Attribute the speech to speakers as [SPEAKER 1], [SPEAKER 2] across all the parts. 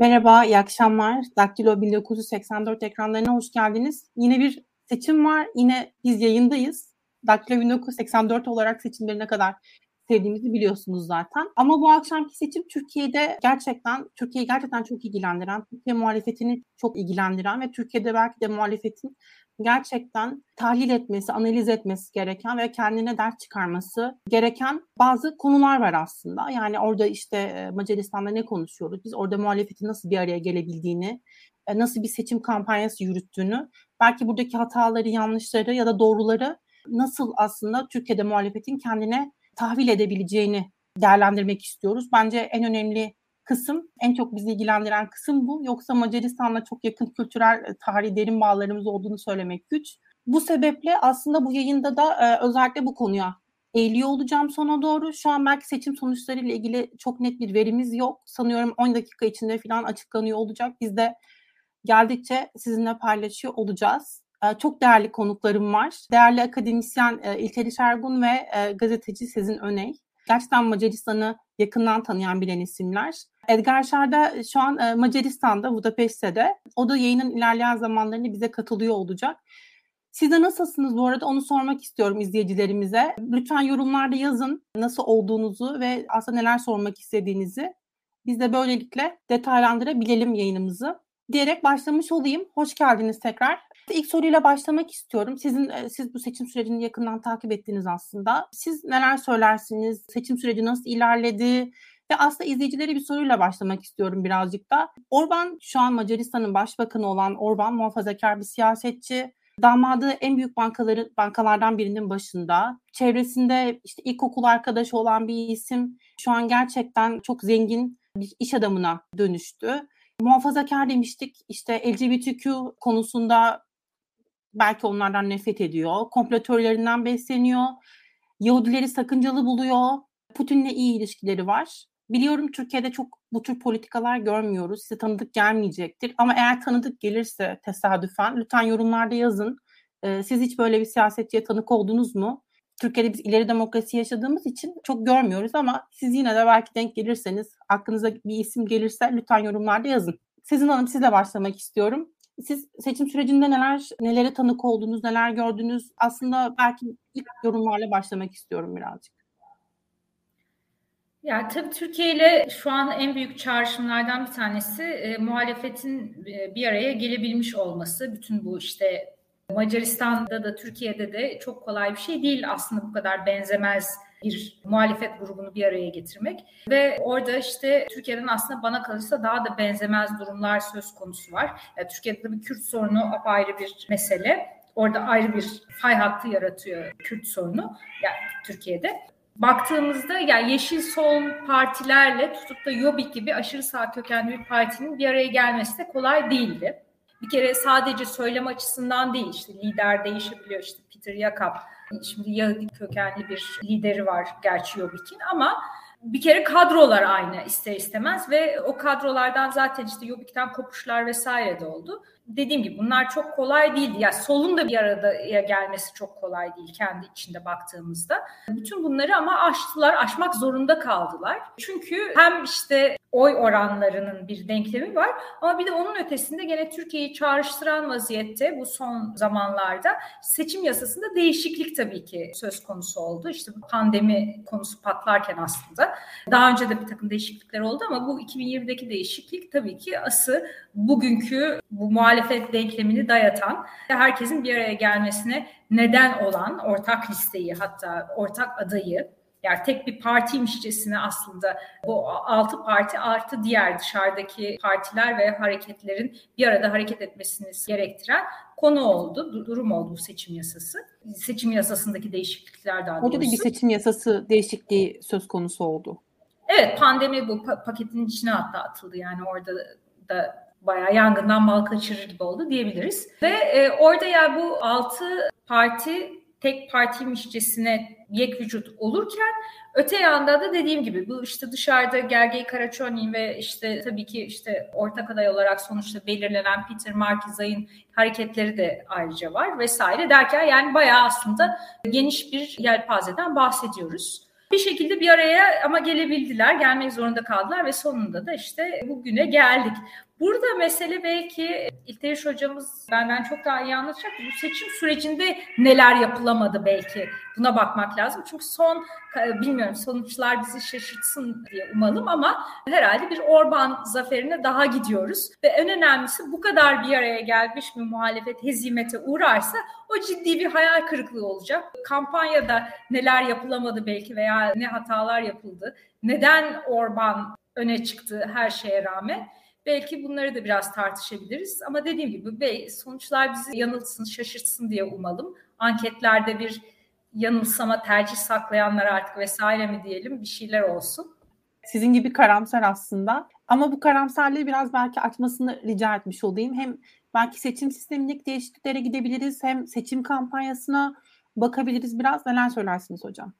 [SPEAKER 1] Merhaba, iyi akşamlar. Daktilo 1984 ekranlarına hoş geldiniz. Yine bir seçim var, yine biz yayındayız. Daktilo 1984 olarak seçimleri ne kadar sevdiğimizi biliyorsunuz zaten. Ama bu akşamki seçim Türkiye'de gerçekten, Türkiye'yi gerçekten çok ilgilendiren, Türkiye muhalefetini çok ilgilendiren ve Türkiye'de belki de muhalefetin gerçekten tahlil etmesi, analiz etmesi gereken ve kendine ders çıkarması gereken bazı konular var aslında. Yani orada işte Macaristan'da ne konuşuyoruz? Biz orada muhalefetin nasıl bir araya gelebildiğini, nasıl bir seçim kampanyası yürüttüğünü, belki buradaki hataları, yanlışları ya da doğruları nasıl aslında Türkiye'de muhalefetin kendine tahvil edebileceğini değerlendirmek istiyoruz. Bence en önemli kısım, en çok bizi ilgilendiren kısım bu. Yoksa Macaristan'la çok yakın kültürel, e, tarihi derin bağlarımız olduğunu söylemek güç. Bu sebeple aslında bu yayında da e, özellikle bu konuya eğiliyor olacağım sona doğru. Şu an belki seçim sonuçları ile ilgili çok net bir verimiz yok. Sanıyorum 10 dakika içinde falan açıklanıyor olacak. Biz de geldikçe sizinle paylaşıyor olacağız. E, çok değerli konuklarım var. Değerli akademisyen e, İlker Şergun ve gazeteci Sezin Öney. Gerçekten Macaristan'ı yakından tanıyan bilen isimler. Edgar Şarda şu an e, Macaristan'da, Budapeşte'de. O da yayının ilerleyen zamanlarında bize katılıyor olacak. Siz de nasılsınız bu arada onu sormak istiyorum izleyicilerimize. Lütfen yorumlarda yazın nasıl olduğunuzu ve aslında neler sormak istediğinizi. Biz de böylelikle detaylandırabilelim yayınımızı. Diyerek başlamış olayım. Hoş geldiniz tekrar. İlk soruyla başlamak istiyorum. Sizin e, siz bu seçim sürecini yakından takip ettiniz aslında. Siz neler söylersiniz? Seçim süreci nasıl ilerledi? Ve aslında izleyicilere bir soruyla başlamak istiyorum birazcık da. Orban şu an Macaristan'ın başbakanı olan Orban muhafazakar bir siyasetçi. Damadı en büyük bankaları bankalardan birinin başında. Çevresinde işte ilkokul arkadaşı olan bir isim. Şu an gerçekten çok zengin bir iş adamına dönüştü. Muhafazakar demiştik. İşte LGBTQ konusunda belki onlardan nefret ediyor. Kompletörlerinden besleniyor. Yahudileri sakıncalı buluyor. Putin'le iyi ilişkileri var. Biliyorum Türkiye'de çok bu tür politikalar görmüyoruz. Size tanıdık gelmeyecektir. Ama eğer tanıdık gelirse tesadüfen lütfen yorumlarda yazın. Ee, siz hiç böyle bir siyasetçiye tanık oldunuz mu? Türkiye'de biz ileri demokrasi yaşadığımız için çok görmüyoruz ama siz yine de belki denk gelirseniz, aklınıza bir isim gelirse lütfen yorumlarda yazın. Sizin Hanım sizle başlamak istiyorum. Siz seçim sürecinde neler, nelere tanık oldunuz, neler gördünüz? Aslında belki ilk yorumlarla başlamak istiyorum birazcık.
[SPEAKER 2] Ya tabii Türkiye ile şu an en büyük çağrışımlardan bir tanesi e, muhalefetin e, bir araya gelebilmiş olması. Bütün bu işte Macaristan'da da Türkiye'de de çok kolay bir şey değil aslında bu kadar benzemez bir muhalefet grubunu bir araya getirmek ve orada işte Türkiye'den aslında bana kalırsa daha da benzemez durumlar söz konusu var. Yani Türkiye'de bir Kürt sorunu apayrı bir mesele. Orada ayrı bir fay hattı yaratıyor Kürt sorunu yani Türkiye'de. Baktığımızda yani Yeşil Sol partilerle tutup da Yobbik gibi aşırı sağ kökenli bir partinin bir araya gelmesi de kolay değildi. Bir kere sadece söylem açısından değil işte lider değişebiliyor işte Peter Yakap Şimdi Yahudi kökenli bir lideri var gerçi Yobbik'in ama bir kere kadrolar aynı ister istemez ve o kadrolardan zaten işte Yobbik'ten kopuşlar vesaire de oldu. Dediğim gibi bunlar çok kolay değildi. Ya yani solun da bir arada gelmesi çok kolay değil kendi içinde baktığımızda. Bütün bunları ama aştılar, aşmak zorunda kaldılar. Çünkü hem işte oy oranlarının bir denklemi var. Ama bir de onun ötesinde gene Türkiye'yi çağrıştıran vaziyette bu son zamanlarda seçim yasasında değişiklik tabii ki söz konusu oldu. İşte bu pandemi konusu patlarken aslında daha önce de bir takım değişiklikler oldu ama bu 2020'deki değişiklik tabii ki ası bugünkü bu muhalefet denklemini dayatan herkesin bir araya gelmesine neden olan ortak listeyi hatta ortak adayı yani tek bir partiymişçesine aslında bu altı parti artı diğer dışarıdaki partiler ve hareketlerin bir arada hareket etmesini gerektiren konu oldu, durum oldu bu seçim yasası. Seçim yasasındaki değişiklikler daha doğrusu.
[SPEAKER 1] Orada da bir seçim yasası değişikliği söz konusu oldu.
[SPEAKER 2] Evet pandemi bu paketin içine hatta atıldı yani orada da bayağı yangından mal kaçırır gibi oldu diyebiliriz. Ve e, orada ya yani bu altı parti tek partiymişçesine yek vücut olurken öte yanda da dediğim gibi bu işte dışarıda Gergely Karaçonin ve işte tabii ki işte ortak aday olarak sonuçta belirlenen Peter Markizay'ın hareketleri de ayrıca var vesaire derken yani bayağı aslında geniş bir yelpazeden bahsediyoruz. Bir şekilde bir araya ama gelebildiler, gelmek zorunda kaldılar ve sonunda da işte bugüne geldik. Burada mesele belki İlteriş hocamız benden çok daha iyi anlatacak. Bu seçim sürecinde neler yapılamadı belki buna bakmak lazım. Çünkü son bilmiyorum sonuçlar bizi şaşırtsın diye umalım ama herhalde bir Orban zaferine daha gidiyoruz. Ve en önemlisi bu kadar bir araya gelmiş bir muhalefet hezimete uğrarsa o ciddi bir hayal kırıklığı olacak. Kampanyada neler yapılamadı belki veya ne hatalar yapıldı. Neden Orban öne çıktı her şeye rağmen? Belki bunları da biraz tartışabiliriz. Ama dediğim gibi sonuçlar bizi yanılsın, şaşırtsın diye umalım. Anketlerde bir yanılsama, tercih saklayanlar artık vesaire mi diyelim bir şeyler olsun.
[SPEAKER 1] Sizin gibi karamsar aslında. Ama bu karamsarlığı biraz belki açmasını rica etmiş olayım. Hem belki seçim sistemindeki değişikliklere gidebiliriz hem seçim kampanyasına bakabiliriz. Biraz neler söylersiniz hocam?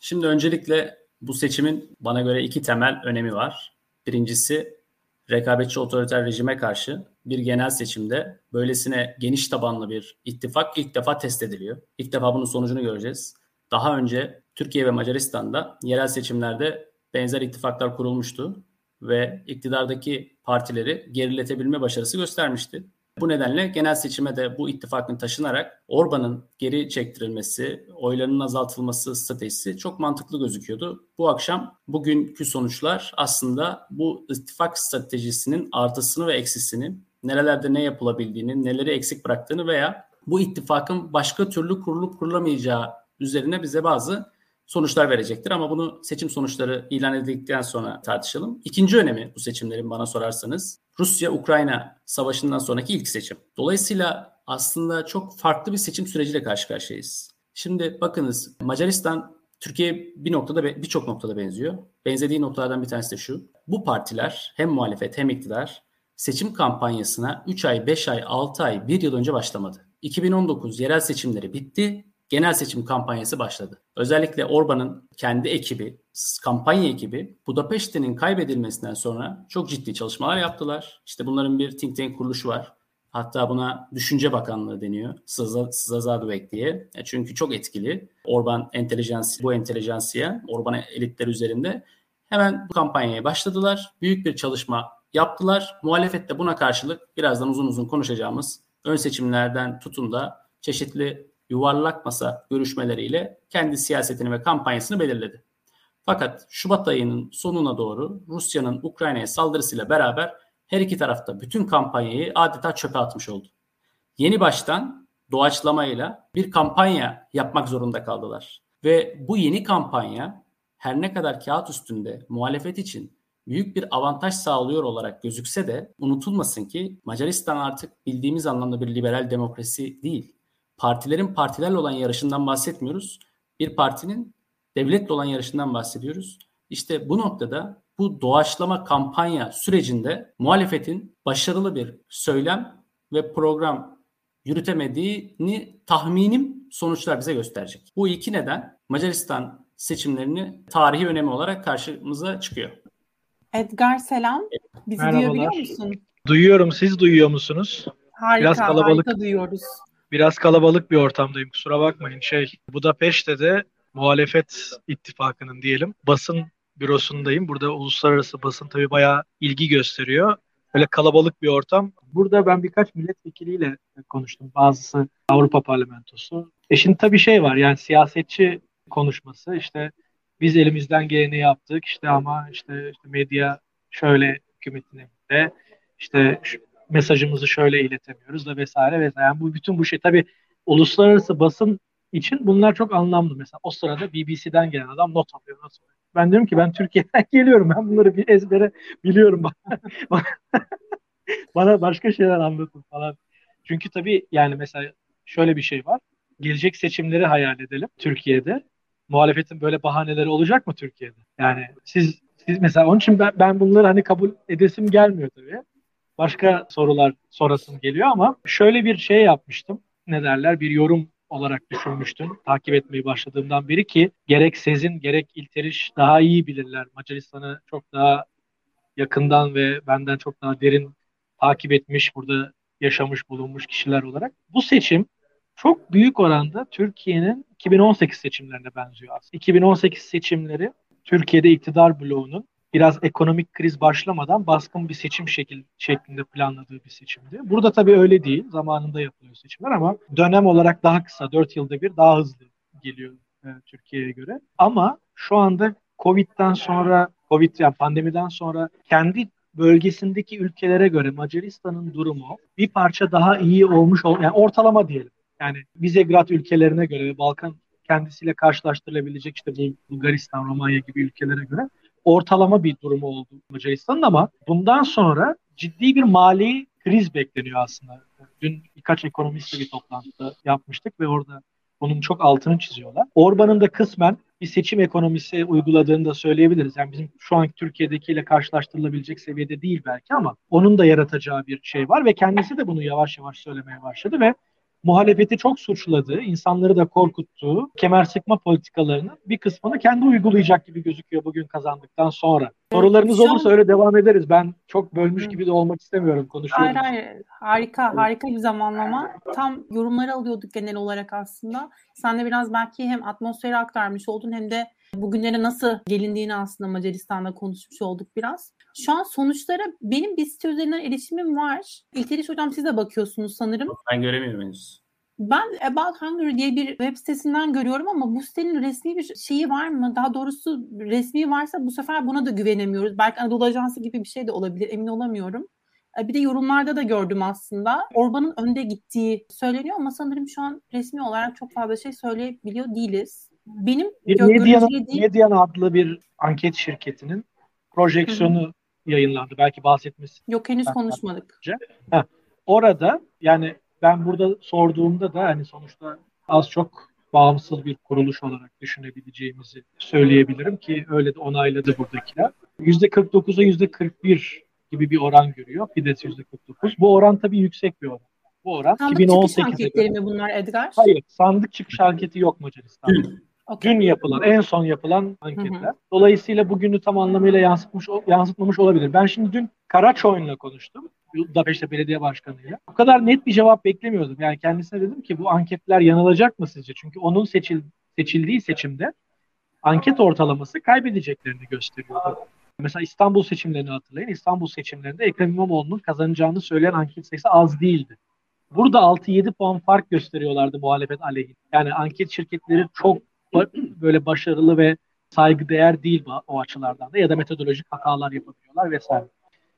[SPEAKER 3] Şimdi öncelikle bu seçimin bana göre iki temel önemi var. Birincisi rekabetçi otoriter rejime karşı bir genel seçimde böylesine geniş tabanlı bir ittifak ilk defa test ediliyor. İlk defa bunun sonucunu göreceğiz. Daha önce Türkiye ve Macaristan'da yerel seçimlerde benzer ittifaklar kurulmuştu ve iktidardaki partileri geriletebilme başarısı göstermişti. Bu nedenle genel seçime de bu ittifakın taşınarak Orban'ın geri çektirilmesi, oylarının azaltılması stratejisi çok mantıklı gözüküyordu. Bu akşam bugünkü sonuçlar aslında bu ittifak stratejisinin artısını ve eksisini, nerelerde ne yapılabildiğini, neleri eksik bıraktığını veya bu ittifakın başka türlü kurulup kurulamayacağı üzerine bize bazı sonuçlar verecektir. Ama bunu seçim sonuçları ilan edildikten sonra tartışalım. İkinci önemi bu seçimlerin bana sorarsanız Rusya-Ukrayna savaşından sonraki ilk seçim. Dolayısıyla aslında çok farklı bir seçim süreciyle karşı karşıyayız. Şimdi bakınız Macaristan Türkiye bir noktada birçok noktada benziyor. Benzediği noktalardan bir tanesi de şu. Bu partiler hem muhalefet hem iktidar seçim kampanyasına 3 ay, 5 ay, 6 ay, 1 yıl önce başlamadı. 2019 yerel seçimleri bitti genel seçim kampanyası başladı. Özellikle Orban'ın kendi ekibi, kampanya ekibi Budapeşte'nin kaybedilmesinden sonra çok ciddi çalışmalar yaptılar. İşte bunların bir think tank kuruluşu var. Hatta buna Düşünce Bakanlığı deniyor. Sızazadüvek diye. E, çünkü çok etkili. Orban entelijansi, bu entelijansiye, Orban elitler üzerinde. Hemen bu kampanyaya başladılar. Büyük bir çalışma yaptılar. Muhalefet de buna karşılık birazdan uzun uzun konuşacağımız ön seçimlerden tutun da çeşitli yuvarlak masa görüşmeleriyle kendi siyasetini ve kampanyasını belirledi. Fakat Şubat ayının sonuna doğru Rusya'nın Ukrayna'ya saldırısıyla beraber her iki tarafta bütün kampanyayı adeta çöpe atmış oldu. Yeni baştan doğaçlamayla bir kampanya yapmak zorunda kaldılar. Ve bu yeni kampanya her ne kadar kağıt üstünde muhalefet için büyük bir avantaj sağlıyor olarak gözükse de unutulmasın ki Macaristan artık bildiğimiz anlamda bir liberal demokrasi değil partilerin partilerle olan yarışından bahsetmiyoruz. Bir partinin devletle olan yarışından bahsediyoruz. İşte bu noktada bu doğaçlama kampanya sürecinde muhalefetin başarılı bir söylem ve program yürütemediğini tahminim sonuçlar bize gösterecek. Bu iki neden Macaristan seçimlerini tarihi önemi olarak karşımıza çıkıyor.
[SPEAKER 1] Edgar selam. Bizi Merhabalar. duyabiliyor musun?
[SPEAKER 4] Duyuyorum. Siz duyuyor musunuz?
[SPEAKER 1] Harika, Biraz kalabalık. harika duyuyoruz
[SPEAKER 4] biraz kalabalık bir ortamdayım kusura bakmayın. Şey Budapeşte de muhalefet ittifakının diyelim basın bürosundayım. Burada uluslararası basın tabii bayağı ilgi gösteriyor. Böyle kalabalık bir ortam. Burada ben birkaç milletvekiliyle konuştum. Bazısı Avrupa Parlamentosu. E şimdi tabii şey var yani siyasetçi konuşması işte biz elimizden geleni yaptık işte ama işte, işte medya şöyle hükümetine de işte mesajımızı şöyle iletemiyoruz da vesaire vesaire. Yani bu bütün bu şey tabii uluslararası basın için bunlar çok anlamlı. Mesela o sırada BBC'den gelen adam not alıyor. Not alıyor. Ben diyorum ki ben Türkiye'den geliyorum. Ben bunları bir ezbere biliyorum. Bana başka şeyler anlatın falan. Çünkü tabii yani mesela şöyle bir şey var. Gelecek seçimleri hayal edelim Türkiye'de. Muhalefetin böyle bahaneleri olacak mı Türkiye'de? Yani siz siz mesela onun için ben, ben bunları hani kabul edesim gelmiyor tabii başka sorular sorasım geliyor ama şöyle bir şey yapmıştım. Ne derler? Bir yorum olarak düşünmüştüm takip etmeyi başladığımdan beri ki gerek Sezin gerek İlteriş daha iyi bilirler. Macaristan'ı çok daha yakından ve benden çok daha derin takip etmiş, burada yaşamış bulunmuş kişiler olarak. Bu seçim çok büyük oranda Türkiye'nin 2018 seçimlerine benziyor aslında. 2018 seçimleri Türkiye'de iktidar bloğunun biraz ekonomik kriz başlamadan baskın bir seçim şekil, şeklinde planladığı bir seçimdi. Burada tabii öyle değil. Zamanında yapılıyor seçimler ama dönem olarak daha kısa, 4 yılda bir daha hızlı geliyor e, Türkiye'ye göre. Ama şu anda Covid'den sonra, Covid yani pandemiden sonra kendi bölgesindeki ülkelere göre Macaristan'ın durumu bir parça daha iyi olmuş, yani ortalama diyelim. Yani Visegrad ülkelerine göre Balkan kendisiyle karşılaştırılabilecek işte Bulgaristan, Romanya gibi ülkelere göre ortalama bir durumu oldu Macaristan'ın ama bundan sonra ciddi bir mali kriz bekleniyor aslında. Dün birkaç ekonomistle bir toplantıda yapmıştık ve orada bunun çok altını çiziyorlar. Orban'ın da kısmen bir seçim ekonomisi uyguladığını da söyleyebiliriz. Yani bizim şu anki Türkiye'dekiyle karşılaştırılabilecek seviyede değil belki ama onun da yaratacağı bir şey var ve kendisi de bunu yavaş yavaş söylemeye başladı ve muhalefeti çok suçladığı, insanları da korkuttuğu kemer sıkma politikalarının bir kısmını kendi uygulayacak gibi gözüküyor bugün kazandıktan sonra. Sorularınız Şu olursa öyle devam ederiz. Ben çok bölmüş gibi de olmak istemiyorum konuşuyorum.
[SPEAKER 1] Hayır hayır. Harika, harika bir zamanlama. Tam yorumları alıyorduk genel olarak aslında. Sen de biraz belki hem atmosferi aktarmış oldun hem de bugünlere nasıl gelindiğini aslında Macaristan'da konuşmuş olduk biraz. Şu an sonuçlara benim bir site üzerinden erişimim var. İlteriş hocam siz de bakıyorsunuz sanırım.
[SPEAKER 3] Ben göremiyorum henüz.
[SPEAKER 1] Ben About Hungary diye bir web sitesinden görüyorum ama bu sitenin resmi bir şeyi var mı? Daha doğrusu resmi varsa bu sefer buna da güvenemiyoruz. Belki Anadolu Ajansı gibi bir şey de olabilir emin olamıyorum. E, bir de yorumlarda da gördüm aslında. Orban'ın önde gittiği söyleniyor ama sanırım şu an resmi olarak çok fazla şey söyleyebiliyor değiliz. Benim
[SPEAKER 4] bir Mediana, Mediana adlı bir anket şirketinin projeksiyonu. Yayınlandı. Belki bahsetmesi.
[SPEAKER 1] Yok henüz konuşmadık.
[SPEAKER 4] Heh. Orada yani ben burada sorduğumda da hani sonuçta az çok bağımsız bir kuruluş olarak düşünebileceğimizi söyleyebilirim ki öyle de onayladı buradakiler. %49'a %41 gibi bir oran görüyor. Fides %49. Bu oran tabii yüksek bir oran. Bu oran
[SPEAKER 1] sandık 2018'de çıkış anketleri mi bunlar Edgar?
[SPEAKER 4] Hayır. Sandık çıkış anketi yok Macaristan'da. Okay. Dün yapılan, en son yapılan anketler. Hı hı. Dolayısıyla bugünü tam anlamıyla yansıtmış yansıtmamış olabilir. Ben şimdi dün Karaçoy'unla konuştum. Budapeşte Belediye Başkanı'yla. O kadar net bir cevap beklemiyordum. Yani kendisine dedim ki bu anketler yanılacak mı sizce? Çünkü onun seçil, seçildiği seçimde anket ortalaması kaybedeceklerini gösteriyordu. Mesela İstanbul seçimlerini hatırlayın. İstanbul seçimlerinde Ekrem İmamoğlu'nun kazanacağını söyleyen anket sayısı az değildi. Burada 6-7 puan fark gösteriyorlardı muhalefet aleyhine. Yani anket şirketleri çok böyle başarılı ve saygıdeğer değil o açılardan da ya da metodolojik hatalar yapabiliyorlar vesaire.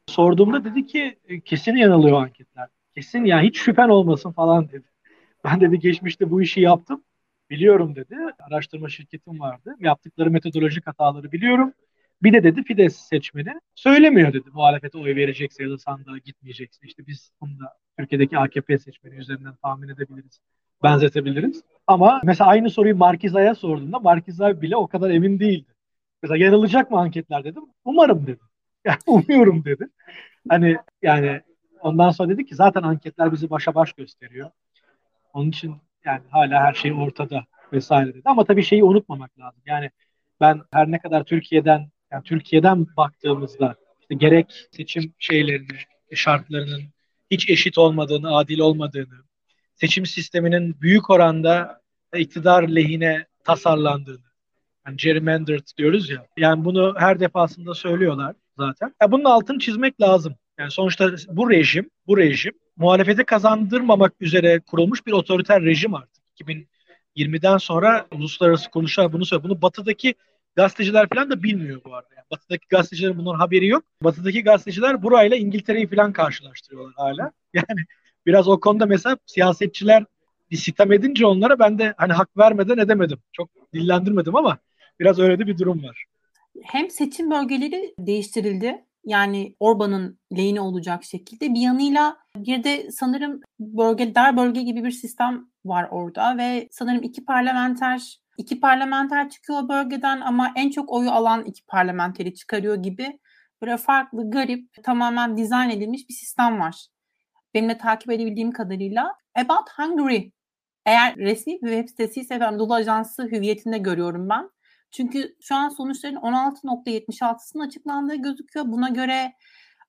[SPEAKER 4] Sorduğumda dedi ki e, kesin yanılıyor anketler. Kesin ya hiç şüphen olmasın falan dedi. Ben dedi geçmişte bu işi yaptım. Biliyorum dedi. Araştırma şirketim vardı. Yaptıkları metodolojik hataları biliyorum. Bir de dedi Fides seçmeni söylemiyor dedi. Muhalefete oy verecekse ya da sandığa gitmeyecekse. İşte biz bunu da Türkiye'deki AKP seçmeni üzerinden tahmin edebiliriz. Benzetebiliriz. Ama mesela aynı soruyu Markiza'ya sorduğumda Markiza bile o kadar emin değildi. Mesela yanılacak mı anketler dedim. Umarım dedi. Yani umuyorum dedi. Hani yani ondan sonra dedi ki zaten anketler bizi başa baş gösteriyor. Onun için yani hala her şey ortada vesaire dedi. Ama tabii şeyi unutmamak lazım. Yani ben her ne kadar Türkiye'den yani Türkiye'den baktığımızda işte gerek seçim şeylerini, şartlarının hiç eşit olmadığını, adil olmadığını, seçim sisteminin büyük oranda iktidar lehine tasarlandığını, yani gerrymandered diyoruz ya. Yani bunu her defasında söylüyorlar zaten. Ya bunun altını çizmek lazım. Yani sonuçta bu rejim, bu rejim muhalefete kazandırmamak üzere kurulmuş bir otoriter rejim artık. 2020'den sonra uluslararası kuruluşlar bunu söylüyor. Bunu batıdaki gazeteciler falan da bilmiyor bu arada. Yani batıdaki gazetecilerin bunun haberi yok. Batıdaki gazeteciler burayla İngiltere'yi falan karşılaştırıyorlar hala. Yani biraz o konuda mesela siyasetçiler bir sitem edince onlara ben de hani hak vermeden edemedim. Çok dillendirmedim ama biraz öyle de bir durum var
[SPEAKER 1] hem seçim bölgeleri değiştirildi. Yani Orban'ın lehine olacak şekilde. Bir yanıyla bir de sanırım bölge dar bölge gibi bir sistem var orada ve sanırım iki parlamenter iki parlamenter çıkıyor bölgeden ama en çok oyu alan iki parlamenteri çıkarıyor gibi böyle farklı, garip, tamamen dizayn edilmiş bir sistem var. Benim de takip edebildiğim kadarıyla. About Hungary eğer resmi bir web sitesi ise ve Anadolu Ajansı hüviyetinde görüyorum ben. Çünkü şu an sonuçların 16.76'sının açıklandığı gözüküyor. Buna göre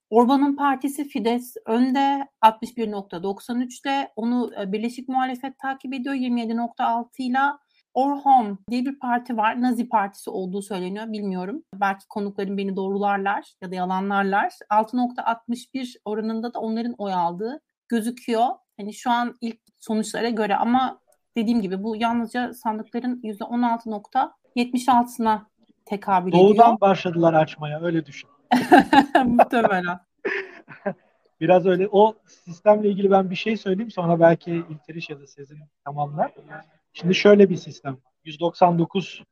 [SPEAKER 1] Orban'ın partisi Fides önde 61.93'le onu e, Birleşik Muhalefet takip ediyor 27.6 ile Orhom diye bir parti var. Nazi Partisi olduğu söyleniyor. Bilmiyorum. Belki konuklarım beni doğrularlar ya da yalanlarlar. 6.61 oranında da onların oy aldığı gözüküyor. Hani şu an ilk sonuçlara göre ama dediğim gibi bu yalnızca sandıkların %16.76'sına tekabül
[SPEAKER 4] Doğudan
[SPEAKER 1] ediyor.
[SPEAKER 4] Doğudan başladılar açmaya öyle düşün.
[SPEAKER 1] Muhtemelen.
[SPEAKER 4] Biraz öyle o sistemle ilgili ben bir şey söyleyeyim sonra belki İlteriş ya da Sezin tamamlar. Şimdi şöyle bir sistem var. 199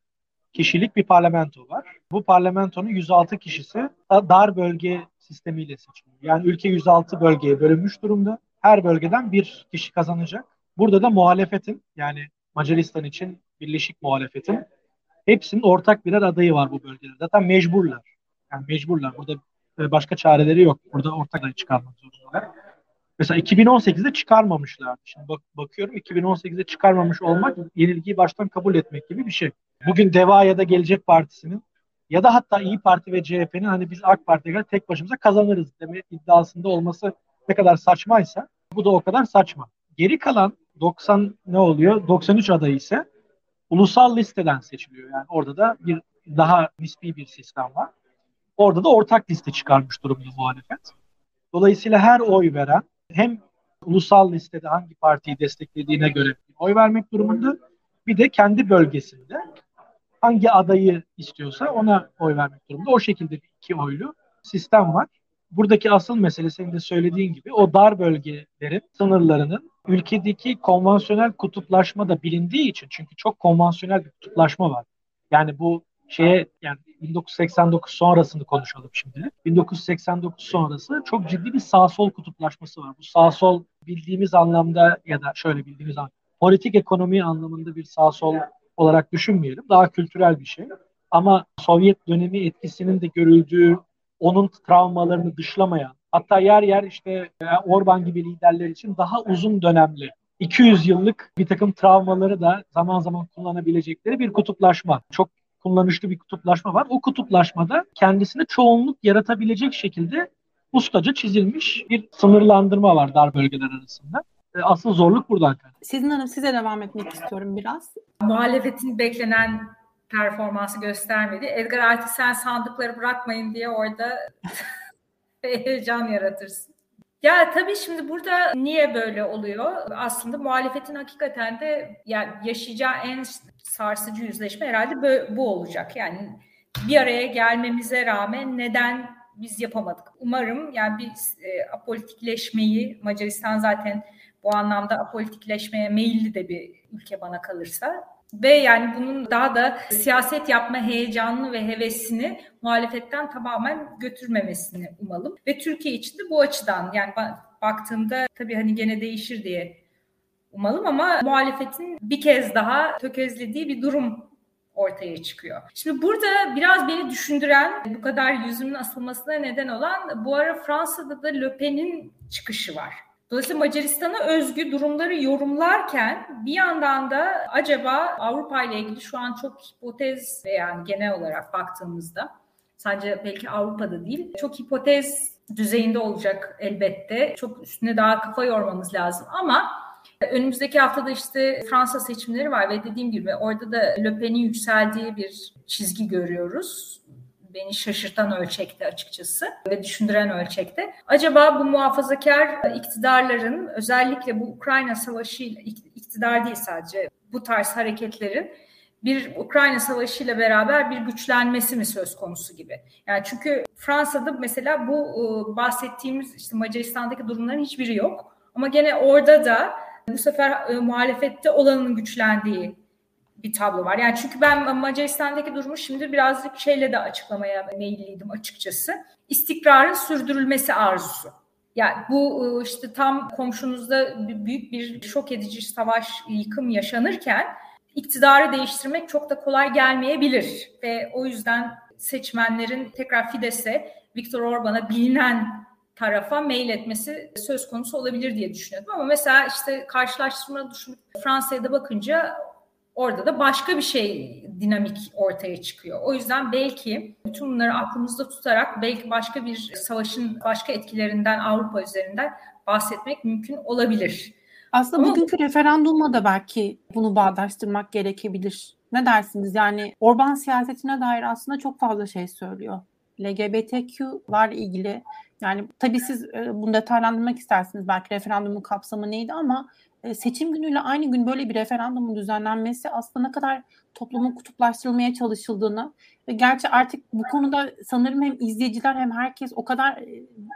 [SPEAKER 4] kişilik bir parlamento var. Bu parlamentonun 106 kişisi dar bölge sistemiyle seçiliyor. Yani ülke 106 bölgeye bölünmüş durumda. Her bölgeden bir kişi kazanacak. Burada da muhalefetin yani Macaristan için birleşik muhalefetin hepsinin ortak birer adayı var bu bölgede. Zaten mecburlar. Yani mecburlar. Burada e, başka çareleri yok. Burada ortak adayı çıkarmak zorundalar. Mesela 2018'de çıkarmamışlardı. Şimdi bak, bakıyorum 2018'de çıkarmamış olmak yenilgiyi baştan kabul etmek gibi bir şey. Bugün DEVA ya da Gelecek Partisi'nin ya da hatta İyi Parti ve CHP'nin hani biz AK Parti'ye göre tek başımıza kazanırız deme iddiasında olması ne kadar saçmaysa bu da o kadar saçma. Geri kalan 90 ne oluyor? 93 adayı ise ulusal listeden seçiliyor. Yani orada da bir daha nispi bir sistem var. Orada da ortak liste çıkarmış durumda muhalefet. Dolayısıyla her oy veren hem ulusal listede hangi partiyi desteklediğine göre oy vermek durumunda bir de kendi bölgesinde hangi adayı istiyorsa ona oy vermek durumunda. O şekilde bir iki oylu sistem var. Buradaki asıl mesele senin de söylediğin gibi o dar bölgelerin sınırlarının ülkedeki konvansiyonel kutuplaşma da bilindiği için çünkü çok konvansiyonel bir kutuplaşma var. Yani bu şeye yani 1989 sonrasını konuşalım şimdi. 1989 sonrası çok ciddi bir sağ sol kutuplaşması var. Bu sağ sol bildiğimiz anlamda ya da şöyle bildiğimiz anlamda politik ekonomi anlamında bir sağ sol olarak düşünmeyelim. Daha kültürel bir şey. Ama Sovyet dönemi etkisinin de görüldüğü, onun travmalarını dışlamayan, hatta yer yer işte e, Orban gibi liderler için daha uzun dönemli 200 yıllık bir takım travmaları da zaman zaman kullanabilecekleri bir kutuplaşma. Çok kullanışlı bir kutuplaşma var. O kutuplaşmada kendisine çoğunluk yaratabilecek şekilde ustaca çizilmiş bir sınırlandırma var dar bölgeler arasında. E, asıl zorluk buradan kaynaklı.
[SPEAKER 1] Sizin Hanım size devam etmek istiyorum biraz.
[SPEAKER 2] Muhalefetin beklenen performansı göstermedi. Edgar artık sen sandıkları bırakmayın diye orada heyecan yaratırsın. Ya tabii şimdi burada niye böyle oluyor? Aslında muhalefetin hakikaten de yani yaşayacağı en sarsıcı yüzleşme herhalde bu olacak. Yani bir araya gelmemize rağmen neden biz yapamadık? Umarım yani biz e, apolitikleşmeyi Macaristan zaten bu anlamda apolitikleşmeye meyilli de bir ülke bana kalırsa ve yani bunun daha da siyaset yapma heyecanını ve hevesini muhalefetten tamamen götürmemesini umalım. Ve Türkiye için de bu açıdan yani baktığımda tabii hani gene değişir diye umalım ama muhalefetin bir kez daha tökezlediği bir durum ortaya çıkıyor. Şimdi burada biraz beni düşündüren, bu kadar yüzümün asılmasına neden olan bu ara Fransa'da da Le Pen'in çıkışı var. Dolayısıyla Macaristan'a özgü durumları yorumlarken bir yandan da acaba Avrupa ile ilgili şu an çok hipotez yani genel olarak baktığımızda sadece belki Avrupa'da değil çok hipotez düzeyinde olacak elbette. Çok üstüne daha kafa yormamız lazım ama önümüzdeki haftada işte Fransa seçimleri var ve dediğim gibi orada da Le Pen'in yükseldiği bir çizgi görüyoruz beni şaşırtan ölçekte açıkçası ve düşündüren ölçekte. Acaba bu muhafazakar iktidarların özellikle bu Ukrayna Savaşı iktidar değil sadece bu tarz hareketlerin bir Ukrayna Savaşı ile beraber bir güçlenmesi mi söz konusu gibi. Yani çünkü Fransa'da mesela bu ıı, bahsettiğimiz işte Macaristan'daki durumların hiçbiri yok. Ama gene orada da bu sefer ıı, muhalefette olanın güçlendiği bir tablo var. Yani çünkü ben Macaristan'daki durumu şimdi birazcık şeyle de açıklamaya meyilliydim açıkçası. İstikrarın sürdürülmesi arzusu. Yani bu ıı, işte tam komşunuzda büyük bir şok edici savaş, yıkım yaşanırken iktidarı değiştirmek çok da kolay gelmeyebilir. Ve o yüzden seçmenlerin tekrar Fidesz'e, Viktor Orban'a bilinen tarafa mail etmesi söz konusu olabilir diye düşünüyordum. Ama mesela işte karşılaştırma düşünüp Fransa'ya da bakınca Orada da başka bir şey dinamik ortaya çıkıyor. O yüzden belki bütün bunları aklımızda tutarak belki başka bir savaşın başka etkilerinden Avrupa üzerinden bahsetmek mümkün olabilir.
[SPEAKER 1] Aslında Ama, bugünkü referandumla da belki bunu bağdaştırmak gerekebilir. Ne dersiniz? Yani Orban siyasetine dair aslında çok fazla şey söylüyor. LGBTQ'larla ilgili yani tabii siz e, bunu detaylandırmak istersiniz. Belki referandumun kapsamı neydi ama seçim günüyle aynı gün böyle bir referandumun düzenlenmesi aslında ne kadar toplumun kutuplaştırılmaya çalışıldığını ve gerçi artık bu konuda sanırım hem izleyiciler hem herkes o kadar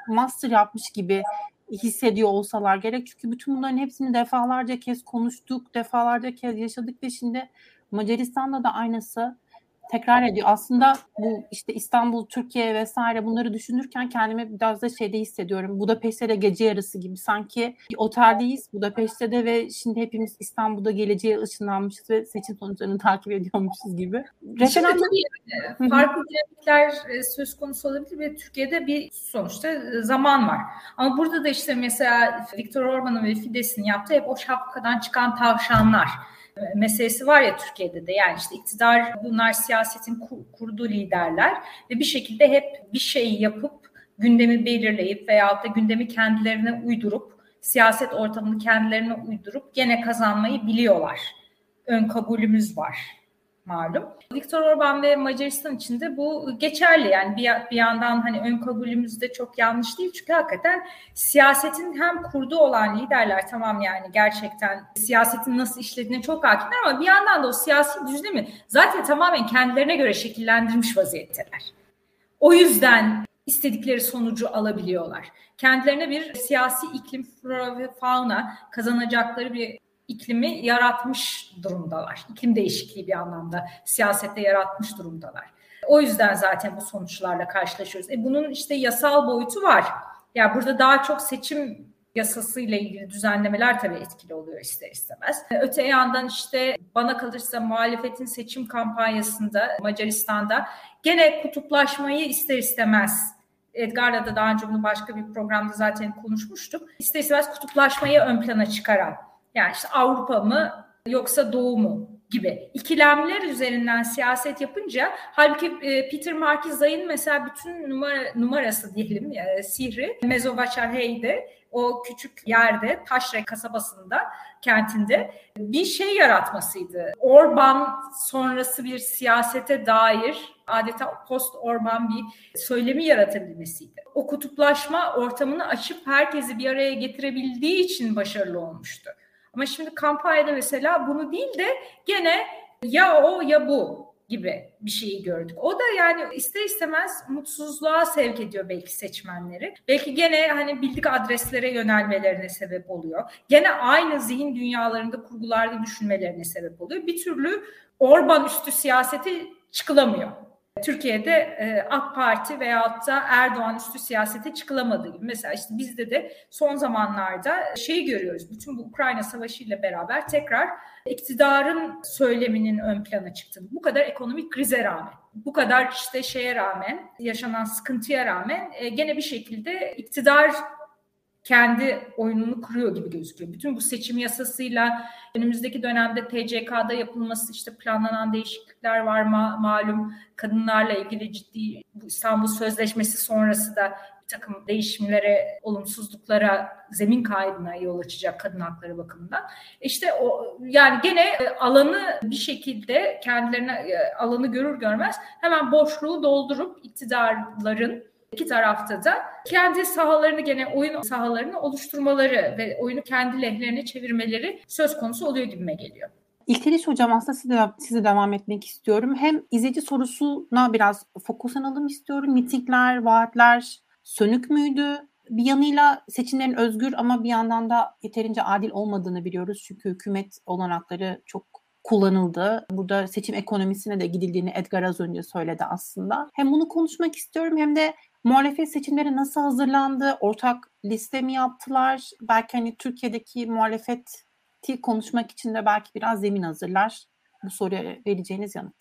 [SPEAKER 1] master yapmış gibi hissediyor olsalar gerek. Çünkü bütün bunların hepsini defalarca kez konuştuk, defalarca kez yaşadık ve şimdi Macaristan'da da aynısı tekrar ediyor. Aslında bu işte İstanbul, Türkiye vesaire bunları düşünürken kendimi biraz da şeyde hissediyorum. Budapeşte de gece yarısı gibi. Sanki bir oteldeyiz Budapeşte de ve şimdi hepimiz İstanbul'da geleceğe ışınlanmışız ve seçim sonuçlarını takip ediyormuşuz gibi.
[SPEAKER 2] Referandum... Tabii, farklı dinamikler e, söz konusu olabilir ve Türkiye'de bir sonuçta e, zaman var. Ama burada da işte mesela Viktor Orban'ın ve Fidesz'in yaptığı hep o şapkadan çıkan tavşanlar meselesi var ya Türkiye'de de yani işte iktidar bunlar siyasetin kurduğu liderler ve bir şekilde hep bir şey yapıp gündemi belirleyip veyahut da gündemi kendilerine uydurup siyaset ortamını kendilerine uydurup gene kazanmayı biliyorlar. Ön kabulümüz var malum. Viktor Orban ve Macaristan için de bu geçerli. Yani bir, bir yandan hani ön kabulümüz de çok yanlış değil. Çünkü hakikaten siyasetin hem kurdu olan liderler tamam yani gerçekten siyasetin nasıl işlediğine çok hakimler ama bir yandan da o siyasi düzlemi zaten tamamen kendilerine göre şekillendirmiş vaziyetteler. O yüzden istedikleri sonucu alabiliyorlar. Kendilerine bir siyasi iklim, fauna kazanacakları bir iklimi yaratmış durumdalar. İklim değişikliği bir anlamda siyasette yaratmış durumdalar. O yüzden zaten bu sonuçlarla karşılaşıyoruz. E bunun işte yasal boyutu var. Ya yani burada daha çok seçim yasasıyla ilgili düzenlemeler tabii etkili oluyor ister istemez. E, öte yandan işte bana kalırsa muhalefetin seçim kampanyasında Macaristan'da gene kutuplaşmayı ister istemez Edgar'la da daha önce bunu başka bir programda zaten konuşmuştuk. İster istemez kutuplaşmayı ön plana çıkaran yani işte Avrupa mı yoksa Doğu mu gibi ikilemler üzerinden siyaset yapınca halbuki e, Peter Markizay'ın mesela bütün numara, numarası diyelim e, sihri Mezovaçarhey'de o küçük yerde Taşre kasabasında kentinde bir şey yaratmasıydı. Orban sonrası bir siyasete dair adeta post Orban bir söylemi yaratabilmesiydi. O kutuplaşma ortamını açıp herkesi bir araya getirebildiği için başarılı olmuştu. Ama şimdi kampanyada mesela bunu değil de gene ya o ya bu gibi bir şeyi gördük. O da yani ister istemez mutsuzluğa sevk ediyor belki seçmenleri. Belki gene hani bildik adreslere yönelmelerine sebep oluyor. Gene aynı zihin dünyalarında kurgularda düşünmelerine sebep oluyor. Bir türlü Orban üstü siyaseti çıkılamıyor. Türkiye'de e, AK Parti veyahut da Erdoğan üstü siyasete çıkılamadığı gibi. Mesela işte bizde de son zamanlarda şeyi görüyoruz. Bütün bu Ukrayna Savaşı ile beraber tekrar iktidarın söyleminin ön plana çıktığını. Bu kadar ekonomik krize rağmen, bu kadar işte şeye rağmen, yaşanan sıkıntıya rağmen e, gene bir şekilde iktidar kendi oyununu kuruyor gibi gözüküyor. Bütün bu seçim yasasıyla önümüzdeki dönemde TCK'da yapılması işte planlanan değişiklikler var ma- malum kadınlarla ilgili ciddi bu İstanbul Sözleşmesi sonrası da bir takım değişimlere, olumsuzluklara, zemin kaybına yol açacak kadın hakları bakımından. İşte o yani gene e, alanı bir şekilde kendilerine e, alanı görür görmez hemen boşluğu doldurup iktidarların İki tarafta da kendi sahalarını gene oyun sahalarını oluşturmaları ve oyunu kendi lehlerine çevirmeleri söz konusu oluyor gibime geliyor.
[SPEAKER 1] İlteriş Hocam aslında size, size devam etmek istiyorum. Hem izleyici sorusuna biraz fokuslanalım istiyorum. Mitingler, vaatler sönük müydü? Bir yanıyla seçimlerin özgür ama bir yandan da yeterince adil olmadığını biliyoruz. Çünkü hükümet olanakları çok kullanıldı. Burada seçim ekonomisine de gidildiğini Edgar az önce söyledi aslında. Hem bunu konuşmak istiyorum hem de Muhalefet seçimleri nasıl hazırlandı? Ortak liste mi yaptılar? Belki hani Türkiye'deki muhalefeti konuşmak için de belki biraz zemin hazırlar. Bu soruya vereceğiniz yanıt.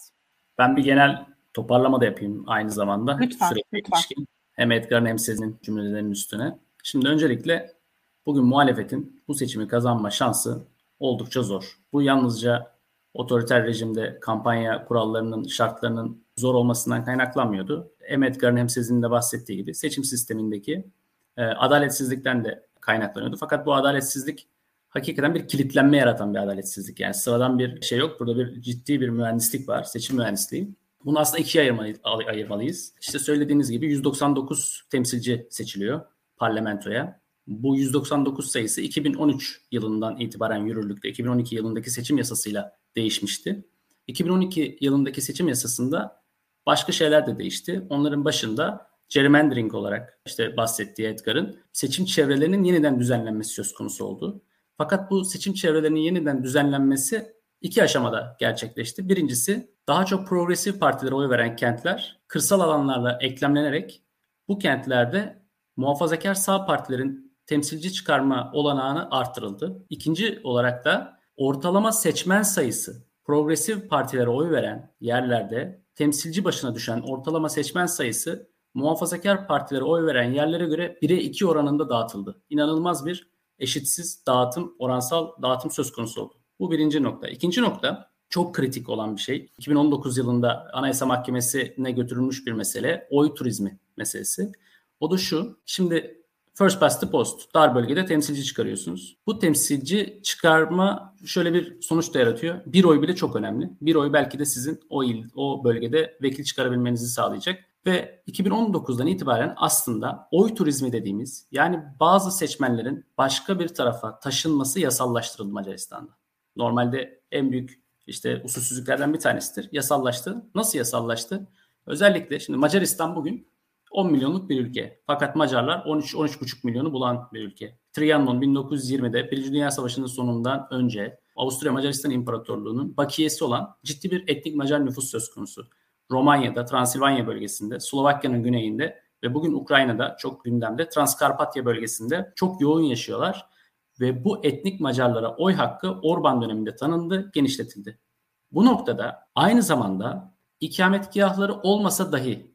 [SPEAKER 3] Ben bir genel toparlama da yapayım aynı zamanda.
[SPEAKER 1] Lütfen, lütfen.
[SPEAKER 3] Ilişkin. Hem Edgar'ın hem sizin cümlelerinin üstüne. Şimdi öncelikle bugün muhalefetin bu seçimi kazanma şansı oldukça zor. Bu yalnızca otoriter rejimde kampanya kurallarının, şartlarının zor olmasından kaynaklanmıyordu. Hem Edgar'ın hem sizin de bahsettiği gibi seçim sistemindeki e, adaletsizlikten de kaynaklanıyordu. Fakat bu adaletsizlik hakikaten bir kilitlenme yaratan bir adaletsizlik. Yani sıradan bir şey yok. Burada bir ciddi bir mühendislik var. Seçim mühendisliği. Bunu aslında ikiye ayırmalıyız. İşte söylediğiniz gibi 199 temsilci seçiliyor parlamentoya. Bu 199 sayısı 2013 yılından itibaren yürürlükte. 2012 yılındaki seçim yasasıyla değişmişti. 2012 yılındaki seçim yasasında başka şeyler de değişti. Onların başında gerrymandering olarak işte bahsettiği Edgar'ın seçim çevrelerinin yeniden düzenlenmesi söz konusu oldu. Fakat bu seçim çevrelerinin yeniden düzenlenmesi iki aşamada gerçekleşti. Birincisi daha çok progresif partilere oy veren kentler kırsal alanlarla eklemlenerek bu kentlerde muhafazakar sağ partilerin temsilci çıkarma olanağını artırıldı. İkinci olarak da ortalama seçmen sayısı progresif partilere oy veren yerlerde temsilci başına düşen ortalama seçmen sayısı muhafazakar partilere oy veren yerlere göre 1'e 2 oranında dağıtıldı. İnanılmaz bir eşitsiz dağıtım, oransal dağıtım söz konusu oldu. Bu birinci nokta. İkinci nokta çok kritik olan bir şey. 2019 yılında Anayasa Mahkemesi'ne götürülmüş bir mesele. Oy turizmi meselesi. O da şu. Şimdi First past the post. Dar bölgede temsilci çıkarıyorsunuz. Bu temsilci çıkarma şöyle bir sonuç da yaratıyor. Bir oy bile çok önemli. Bir oy belki de sizin o il, o bölgede vekil çıkarabilmenizi sağlayacak. Ve 2019'dan itibaren aslında oy turizmi dediğimiz yani bazı seçmenlerin başka bir tarafa taşınması yasallaştırıldı Macaristan'da. Normalde en büyük işte usulsüzlüklerden bir tanesidir. Yasallaştı. Nasıl yasallaştı? Özellikle şimdi Macaristan bugün 10 milyonluk bir ülke. Fakat Macarlar 13-13,5 milyonu bulan bir ülke. Trianon 1920'de Birinci Dünya Savaşı'nın sonundan önce Avusturya Macaristan İmparatorluğu'nun bakiyesi olan ciddi bir etnik Macar nüfus söz konusu. Romanya'da, Transilvanya bölgesinde, Slovakya'nın güneyinde ve bugün Ukrayna'da çok gündemde Transkarpatya bölgesinde çok yoğun yaşıyorlar. Ve bu etnik Macarlara oy hakkı Orban döneminde tanındı, genişletildi. Bu noktada aynı zamanda ikametgahları olmasa dahi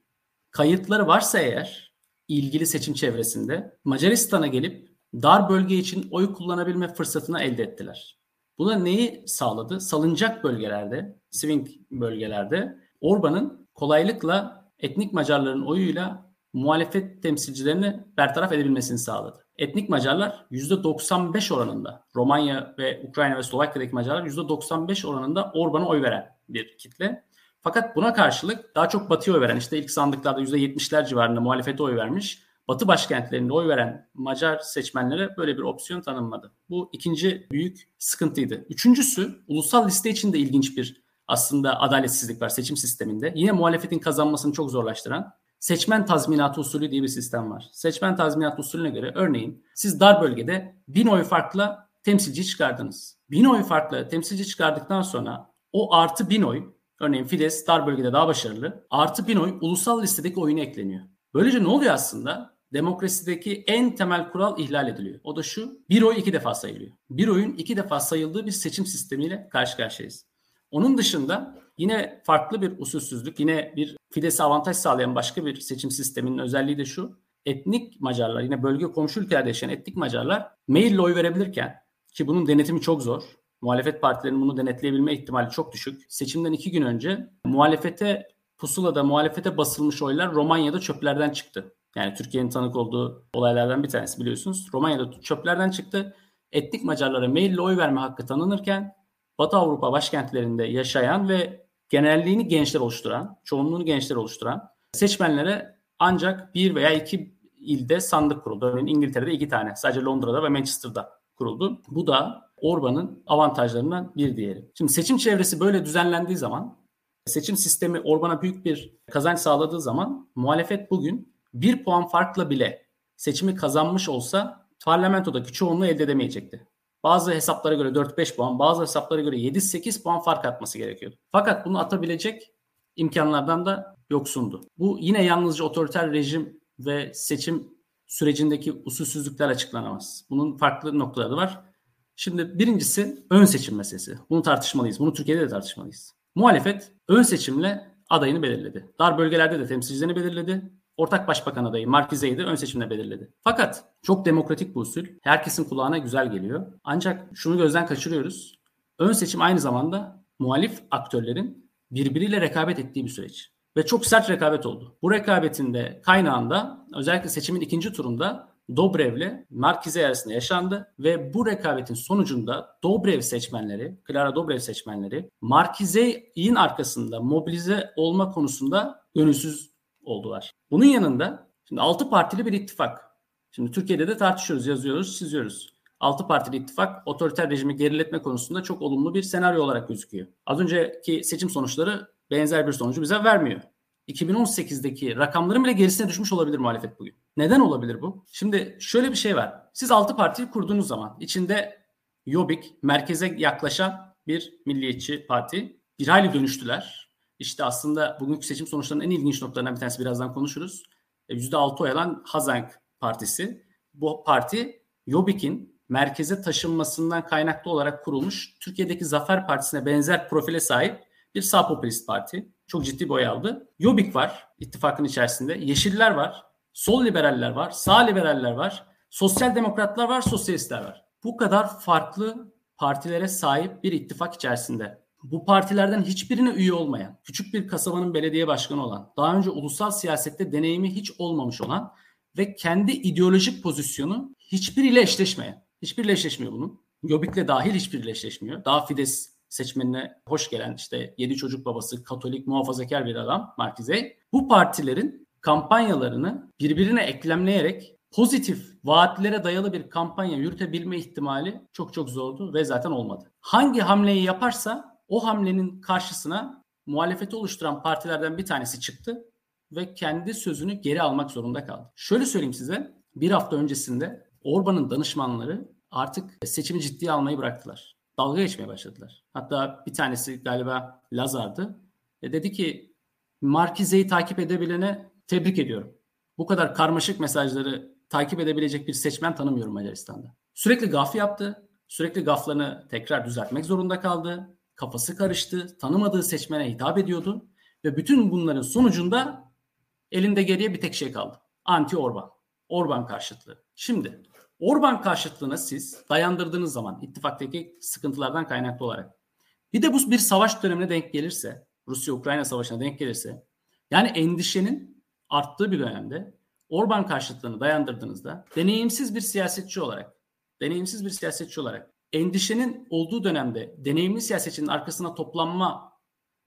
[SPEAKER 3] kayıtları varsa eğer ilgili seçim çevresinde Macaristan'a gelip dar bölge için oy kullanabilme fırsatını elde ettiler. Buna neyi sağladı? Salıncak bölgelerde, swing bölgelerde Orban'ın kolaylıkla etnik Macarların oyuyla muhalefet temsilcilerini bertaraf edebilmesini sağladı. Etnik Macarlar %95 oranında, Romanya ve Ukrayna ve Slovakya'daki Macarlar %95 oranında Orban'a oy veren bir kitle. Fakat buna karşılık daha çok Batı'ya oy veren işte ilk sandıklarda %70'ler civarında muhalefete oy vermiş. Batı başkentlerinde oy veren Macar seçmenlere böyle bir opsiyon tanınmadı. Bu ikinci büyük sıkıntıydı. Üçüncüsü ulusal liste için de ilginç bir aslında adaletsizlik var seçim sisteminde. Yine muhalefetin kazanmasını çok zorlaştıran seçmen tazminatı usulü diye bir sistem var. Seçmen tazminatı usulüne göre örneğin siz dar bölgede bin oy farkla temsilci çıkardınız. Bin oy farkla temsilci çıkardıktan sonra o artı bin oy Örneğin Fidesz dar bölgede daha başarılı. Artı bin oy ulusal listedeki oyuna ekleniyor. Böylece ne oluyor aslında? Demokrasideki en temel kural ihlal ediliyor. O da şu, bir oy iki defa sayılıyor. Bir oyun iki defa sayıldığı bir seçim sistemiyle karşı karşıyayız. Onun dışında yine farklı bir usulsüzlük, yine bir Fidesz'e avantaj sağlayan başka bir seçim sisteminin özelliği de şu. Etnik Macarlar, yine bölge komşu ülkelerde yaşayan etnik Macarlar maille oy verebilirken ki bunun denetimi çok zor. Muhalefet partilerinin bunu denetleyebilme ihtimali çok düşük. Seçimden iki gün önce muhalefete pusulada muhalefete basılmış oylar Romanya'da çöplerden çıktı. Yani Türkiye'nin tanık olduğu olaylardan bir tanesi biliyorsunuz. Romanya'da çöplerden çıktı. Etnik Macarlara maille oy verme hakkı tanınırken Batı Avrupa başkentlerinde yaşayan ve genelliğini gençler oluşturan, çoğunluğunu gençler oluşturan seçmenlere ancak bir veya iki ilde sandık kuruldu. Örneğin İngiltere'de iki tane, sadece Londra'da ve Manchester'da kuruldu. Bu da Orban'ın avantajlarından bir diğeri. Şimdi seçim çevresi böyle düzenlendiği zaman, seçim sistemi Orban'a büyük bir kazanç sağladığı zaman muhalefet bugün bir puan farkla bile seçimi kazanmış olsa parlamentodaki çoğunluğu elde edemeyecekti. Bazı hesaplara göre 4-5 puan, bazı hesaplara göre 7-8 puan fark atması gerekiyordu. Fakat bunu atabilecek imkanlardan da yoksundu. Bu yine yalnızca otoriter rejim ve seçim sürecindeki usulsüzlükler açıklanamaz. Bunun farklı noktaları var. Şimdi birincisi ön seçim meselesi. Bunu tartışmalıyız. Bunu Türkiye'de de tartışmalıyız. Muhalefet ön seçimle adayını belirledi. Dar bölgelerde de temsilcilerini belirledi. Ortak Başbakan adayı Markize'yi de ön seçimle belirledi. Fakat çok demokratik bu usul. Herkesin kulağına güzel geliyor. Ancak şunu gözden kaçırıyoruz. Ön seçim aynı zamanda muhalif aktörlerin birbiriyle rekabet ettiği bir süreç. Ve çok sert rekabet oldu. Bu rekabetin de kaynağında özellikle seçimin ikinci turunda Dobrev'le Markize arasında yaşandı ve bu rekabetin sonucunda Dobrev seçmenleri, Clara Dobrev seçmenleri Markize'in arkasında mobilize olma konusunda gönülsüz oldular. Bunun yanında şimdi 6 partili bir ittifak. Şimdi Türkiye'de de tartışıyoruz, yazıyoruz, çiziyoruz. 6 partili ittifak otoriter rejimi geriletme konusunda çok olumlu bir senaryo olarak gözüküyor. Az önceki seçim sonuçları benzer bir sonucu bize vermiyor. 2018'deki rakamların bile gerisine düşmüş olabilir muhalefet bugün. Neden olabilir bu? Şimdi şöyle bir şey var. Siz 6 partiyi kurduğunuz zaman içinde Yobik, merkeze yaklaşan bir milliyetçi parti. Bir hayli dönüştüler. İşte aslında bugünkü seçim sonuçlarının en ilginç noktalarından bir tanesi birazdan konuşuruz. %6 oy alan Hazank Partisi. Bu parti Yobik'in merkeze taşınmasından kaynaklı olarak kurulmuş Türkiye'deki Zafer Partisi'ne benzer profile sahip bir sağ popülist parti. Çok ciddi boy aldı. Yobik var ittifakın içerisinde. Yeşiller var. Sol liberaller var. Sağ liberaller var. Sosyal demokratlar var. Sosyalistler var. Bu kadar farklı partilere sahip bir ittifak içerisinde. Bu partilerden hiçbirine üye olmayan, küçük bir kasabanın belediye başkanı olan, daha önce ulusal siyasette deneyimi hiç olmamış olan ve kendi ideolojik pozisyonu hiçbiriyle eşleşmeyen. Hiçbiriyle eşleşmiyor bunun. Yobik'le dahil hiçbiriyle eşleşmiyor. Daha Fides seçmenine hoş gelen işte yedi çocuk babası Katolik muhafazakar bir adam Markize. Bu partilerin kampanyalarını birbirine eklemleyerek pozitif vaatlere dayalı bir kampanya yürütebilme ihtimali çok çok zordu ve zaten olmadı. Hangi hamleyi yaparsa o hamlenin karşısına muhalefeti oluşturan partilerden bir tanesi çıktı ve kendi sözünü geri almak zorunda kaldı. Şöyle söyleyeyim size bir hafta öncesinde Orban'ın danışmanları artık seçimi ciddiye almayı bıraktılar dalga geçmeye başladılar. Hatta bir tanesi galiba Lazar'dı. E dedi ki Markize'yi takip edebilene tebrik ediyorum. Bu kadar karmaşık mesajları takip edebilecek bir seçmen tanımıyorum Macaristan'da. Sürekli gaf yaptı. Sürekli gaflarını tekrar düzeltmek zorunda kaldı. Kafası karıştı. Tanımadığı seçmene hitap ediyordu. Ve bütün bunların sonucunda elinde geriye bir tek şey kaldı. Anti Orban. Orban karşıtlığı. Şimdi Orban karşıtlığına siz dayandırdığınız zaman ittifaktaki sıkıntılardan kaynaklı olarak. Bir de bu bir savaş dönemine denk gelirse Rusya-Ukrayna savaşına denk gelirse yani endişenin arttığı bir dönemde Orban karşıtlığını dayandırdığınızda deneyimsiz bir siyasetçi olarak deneyimsiz bir siyasetçi olarak endişenin olduğu dönemde deneyimli siyasetçinin arkasına toplanma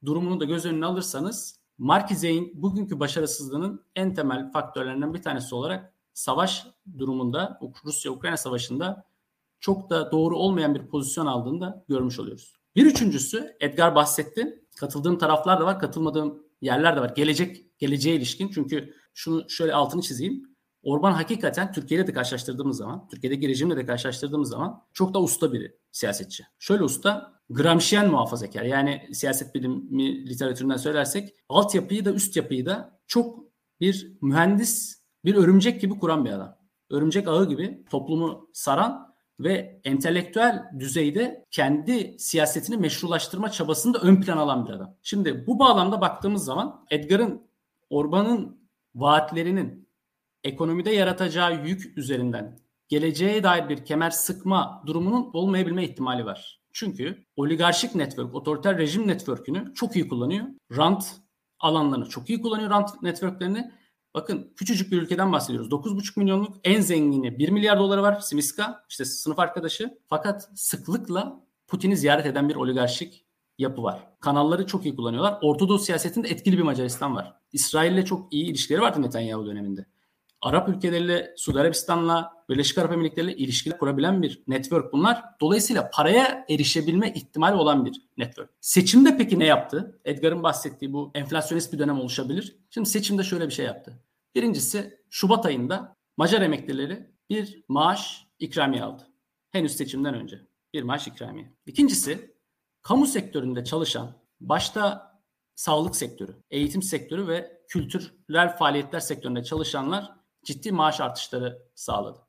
[SPEAKER 3] durumunu da göz önüne alırsanız Markize'in bugünkü başarısızlığının en temel faktörlerinden bir tanesi olarak savaş durumunda Rusya-Ukrayna savaşında çok da doğru olmayan bir pozisyon aldığını da görmüş oluyoruz. Bir üçüncüsü Edgar bahsetti. Katıldığım taraflar da var, katılmadığım yerler de var. Gelecek, geleceğe ilişkin. Çünkü şunu şöyle altını çizeyim. Orban hakikaten Türkiye'de de karşılaştırdığımız zaman, Türkiye'deki rejimle de karşılaştırdığımız zaman çok da usta biri siyasetçi. Şöyle usta, Gramsciyen muhafazakar. Yani siyaset bilimi literatüründen söylersek altyapıyı da üst yapıyı da çok bir mühendis bir örümcek gibi kuran bir adam. Örümcek ağı gibi toplumu saran ve entelektüel düzeyde kendi siyasetini meşrulaştırma çabasını da ön plan alan bir adam. Şimdi bu bağlamda baktığımız zaman Edgar'ın Orban'ın vaatlerinin ekonomide yaratacağı yük üzerinden geleceğe dair bir kemer sıkma durumunun olmayabilme ihtimali var. Çünkü oligarşik network, otoriter rejim network'ünü çok iyi kullanıyor. Rant alanlarını çok iyi kullanıyor rant network'lerini Bakın küçücük bir ülkeden bahsediyoruz. 9,5 milyonluk en zengini 1 milyar doları var Simiska işte sınıf arkadaşı. Fakat sıklıkla Putin'i ziyaret eden bir oligarşik yapı var. Kanalları çok iyi kullanıyorlar. Ortodoks siyasetinde etkili bir Macaristan var. İsrail'le çok iyi ilişkileri vardı Netanyahu döneminde. Arap ülkeleriyle, Suudi Arabistan'la, Birleşik Arap Emirlikleri'yle ilişkiler kurabilen bir network bunlar. Dolayısıyla paraya erişebilme ihtimali olan bir network. Seçimde peki ne yaptı? Edgar'ın bahsettiği bu enflasyonist bir dönem oluşabilir. Şimdi seçimde şöyle bir şey yaptı. Birincisi Şubat ayında Macar emeklileri bir maaş ikramiye aldı. Henüz seçimden önce bir maaş ikramiye. İkincisi kamu sektöründe çalışan başta sağlık sektörü, eğitim sektörü ve kültürel faaliyetler sektöründe çalışanlar ciddi maaş artışları sağladı.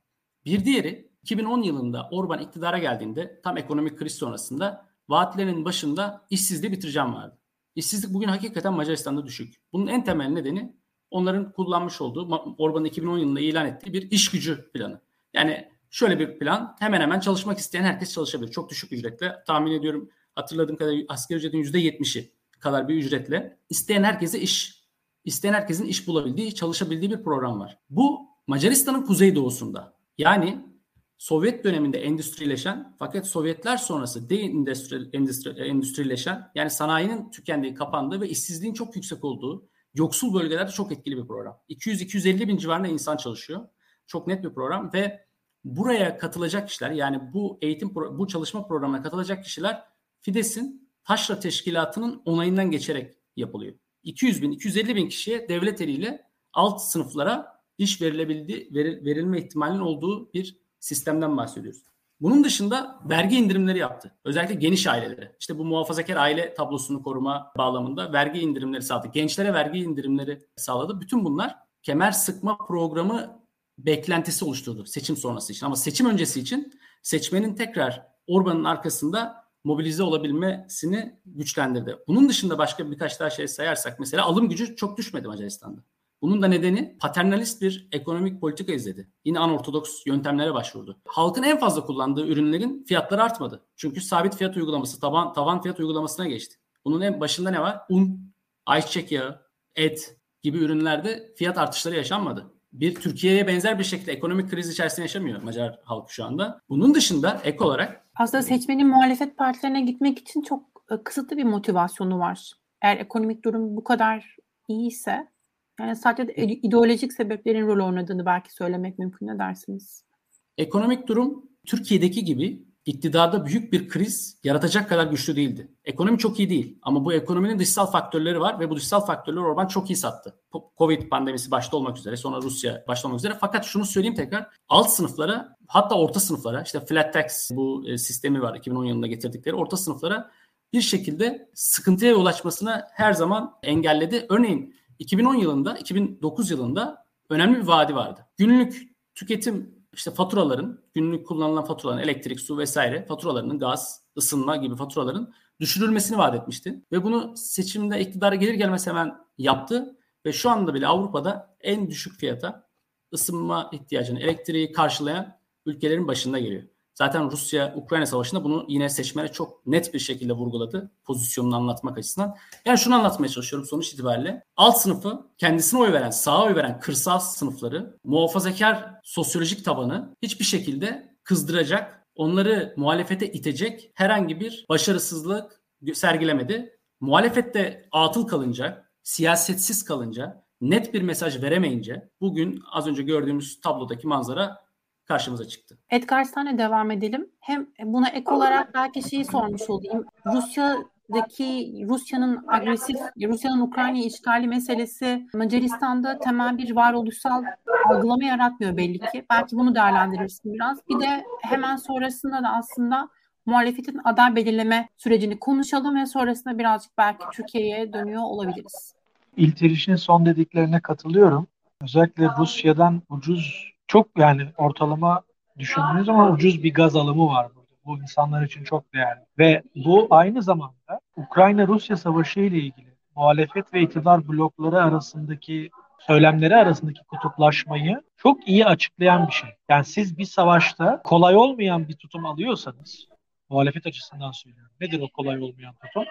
[SPEAKER 3] Bir diğeri 2010 yılında Orban iktidara geldiğinde tam ekonomik kriz sonrasında vaatlerinin başında işsizliği bitireceğim vardı. İşsizlik bugün hakikaten Macaristan'da düşük. Bunun en temel nedeni onların kullanmış olduğu Orban'ın 2010 yılında ilan ettiği bir iş gücü planı. Yani şöyle bir plan hemen hemen çalışmak isteyen herkes çalışabilir. Çok düşük ücretle tahmin ediyorum hatırladığım kadarıyla asgari ücretin %70'i kadar bir ücretle isteyen herkese iş, isteyen herkesin iş bulabildiği, çalışabildiği bir program var. Bu Macaristan'ın kuzeydoğusunda. Yani Sovyet döneminde endüstrileşen fakat Sovyetler sonrası de-endüstrileşen yani sanayinin tükendiği, kapandığı ve işsizliğin çok yüksek olduğu yoksul bölgelerde çok etkili bir program. 200-250 bin civarında insan çalışıyor. Çok net bir program ve buraya katılacak kişiler yani bu eğitim bu çalışma programına katılacak kişiler Fides'in taşra teşkilatının onayından geçerek yapılıyor. 200 bin, 250 bin kişiye devlet eliyle alt sınıflara iş verilebildi, verilme ihtimalinin olduğu bir sistemden bahsediyoruz. Bunun dışında vergi indirimleri yaptı. Özellikle geniş ailelere. İşte bu muhafazakar aile tablosunu koruma bağlamında vergi indirimleri sağladı. Gençlere vergi indirimleri sağladı. Bütün bunlar kemer sıkma programı beklentisi oluşturdu seçim sonrası için. Ama seçim öncesi için seçmenin tekrar Orban'ın arkasında mobilize olabilmesini güçlendirdi. Bunun dışında başka birkaç daha şey sayarsak mesela alım gücü çok düşmedi Macaristan'da. Bunun da nedeni paternalist bir ekonomik politika izledi. Yine anortodoks yöntemlere başvurdu. Halkın en fazla kullandığı ürünlerin fiyatları artmadı. Çünkü sabit fiyat uygulaması, taban, tavan fiyat uygulamasına geçti. Bunun en başında ne var? Un, ayçiçek yağı, et gibi ürünlerde fiyat artışları yaşanmadı. Bir Türkiye'ye benzer bir şekilde ekonomik kriz içerisinde yaşamıyor Macar halkı şu anda. Bunun dışında ek olarak...
[SPEAKER 1] Aslında seçmenin muhalefet partilerine gitmek için çok e, kısıtlı bir motivasyonu var. Eğer ekonomik durum bu kadar iyiyse yani sadece ideolojik sebeplerin rol oynadığını belki söylemek mümkün ne dersiniz?
[SPEAKER 3] Ekonomik durum Türkiye'deki gibi iktidarda büyük bir kriz yaratacak kadar güçlü değildi. Ekonomi çok iyi değil ama bu ekonominin dışsal faktörleri var ve bu dışsal faktörleri Orban çok iyi sattı. Covid pandemisi başta olmak üzere sonra Rusya başta olmak üzere. Fakat şunu söyleyeyim tekrar alt sınıflara hatta orta sınıflara işte flat tax bu e, sistemi var 2010 yılında getirdikleri orta sınıflara bir şekilde sıkıntıya yol açmasına her zaman engelledi. Örneğin 2010 yılında, 2009 yılında önemli bir vaadi vardı. Günlük tüketim işte faturaların, günlük kullanılan faturaların, elektrik, su vesaire faturalarının, gaz, ısınma gibi faturaların düşürülmesini vaat etmişti. Ve bunu seçimde iktidara gelir gelmez hemen yaptı. Ve şu anda bile Avrupa'da en düşük fiyata ısınma ihtiyacını, elektriği karşılayan ülkelerin başında geliyor. Zaten Rusya-Ukrayna savaşında bunu yine seçmene çok net bir şekilde vurguladı pozisyonunu anlatmak açısından. Yani şunu anlatmaya çalışıyorum sonuç itibariyle. Alt sınıfı kendisine oy veren, sağa oy veren kırsal sınıfları muhafazakar sosyolojik tabanı hiçbir şekilde kızdıracak, onları muhalefete itecek herhangi bir başarısızlık sergilemedi. Muhalefette atıl kalınca, siyasetsiz kalınca, net bir mesaj veremeyince bugün az önce gördüğümüz tablodaki manzara karşımıza çıktı.
[SPEAKER 1] Edgar Stan'e devam edelim. Hem buna ek olarak belki şeyi sormuş olayım. Rusya'daki Rusya'nın agresif, Rusya'nın Ukrayna işgali meselesi Macaristan'da temel bir varoluşsal algılama yaratmıyor belli ki. Belki bunu değerlendirirsin biraz. Bir de hemen sonrasında da aslında muhalefetin aday belirleme sürecini konuşalım ve sonrasında birazcık belki Türkiye'ye dönüyor olabiliriz.
[SPEAKER 4] İlteriş'in son dediklerine katılıyorum. Özellikle Rusya'dan ucuz çok yani ortalama düşündüğünüz zaman ucuz bir gaz alımı var burada. Bu insanlar için çok değerli. Ve bu aynı zamanda Ukrayna-Rusya savaşı ile ilgili muhalefet ve iktidar blokları arasındaki söylemleri arasındaki kutuplaşmayı çok iyi açıklayan bir şey. Yani siz bir savaşta kolay olmayan bir tutum alıyorsanız, muhalefet açısından söylüyorum. Nedir o kolay olmayan tutum?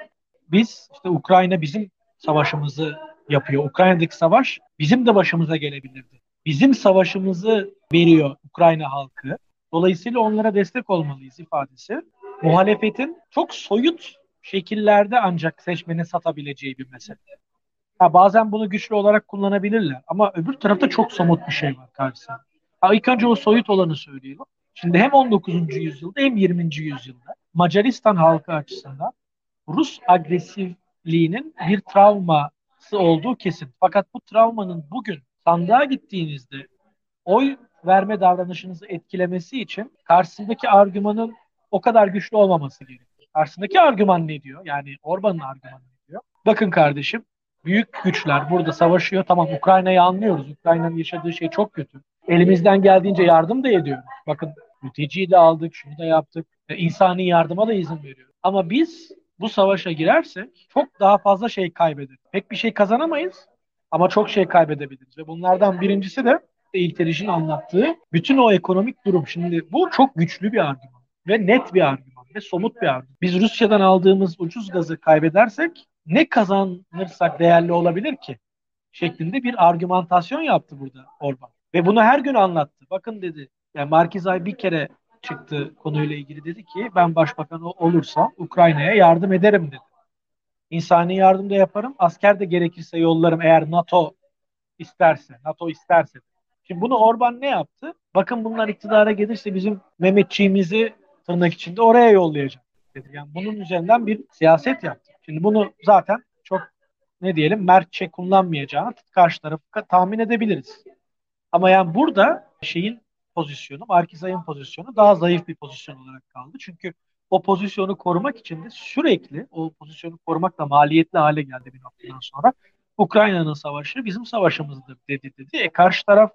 [SPEAKER 4] Biz, işte Ukrayna bizim savaşımızı yapıyor. Ukrayna'daki savaş bizim de başımıza gelebilirdi bizim savaşımızı veriyor Ukrayna halkı. Dolayısıyla onlara destek olmalıyız ifadesi. Muhalefetin çok soyut şekillerde ancak seçmeni satabileceği bir mesele. Ha, bazen bunu güçlü olarak kullanabilirler ama öbür tarafta çok somut bir şey var karşısında. Ha, önce o soyut olanı söyleyelim. Şimdi hem 19. yüzyılda hem 20. yüzyılda Macaristan halkı açısından Rus agresifliğinin bir travması olduğu kesin. Fakat bu travmanın bugün sandığa gittiğinizde oy verme davranışınızı etkilemesi için karşısındaki argümanın o kadar güçlü olmaması gerekiyor. Karşısındaki argüman ne diyor? Yani Orban'ın argümanı ne diyor? Bakın kardeşim büyük güçler burada savaşıyor. Tamam Ukrayna'yı anlıyoruz. Ukrayna'nın yaşadığı şey çok kötü. Elimizden geldiğince yardım da ediyoruz. Bakın mülteciyi de aldık, şunu da yaptık. E, insani yardıma da izin veriyoruz. Ama biz bu savaşa girersek çok daha fazla şey kaybederiz. Pek bir şey kazanamayız ama çok şey kaybedebiliriz. Ve bunlardan birincisi de İlteriş'in anlattığı bütün o ekonomik durum. Şimdi bu çok güçlü bir argüman ve net bir argüman. ve somut bir argüman. Biz Rusya'dan aldığımız ucuz gazı kaybedersek ne kazanırsak değerli olabilir ki? Şeklinde bir argümantasyon yaptı burada Orban. Ve bunu her gün anlattı. Bakın dedi, yani Markizay bir kere çıktı konuyla ilgili dedi ki ben başbakan olursam Ukrayna'ya yardım ederim dedi. İnsani yardım da yaparım, asker de gerekirse yollarım eğer NATO isterse, NATO isterse. Şimdi bunu Orban ne yaptı? Bakın bunlar iktidara gelirse bizim Mehmetçiğimizi tırnak içinde oraya yollayacak dedi. Yani bunun üzerinden bir siyaset yaptı. Şimdi bunu zaten çok ne diyelim mertçe kullanmayacağını karşı tarafı tahmin edebiliriz. Ama yani burada şeyin pozisyonu, Markizay'ın pozisyonu daha zayıf bir pozisyon olarak kaldı. Çünkü o pozisyonu korumak için de sürekli o pozisyonu korumak da maliyetli hale geldi bir noktadan sonra. Ukrayna'nın savaşı bizim savaşımızdır dedi dedi. E karşı taraf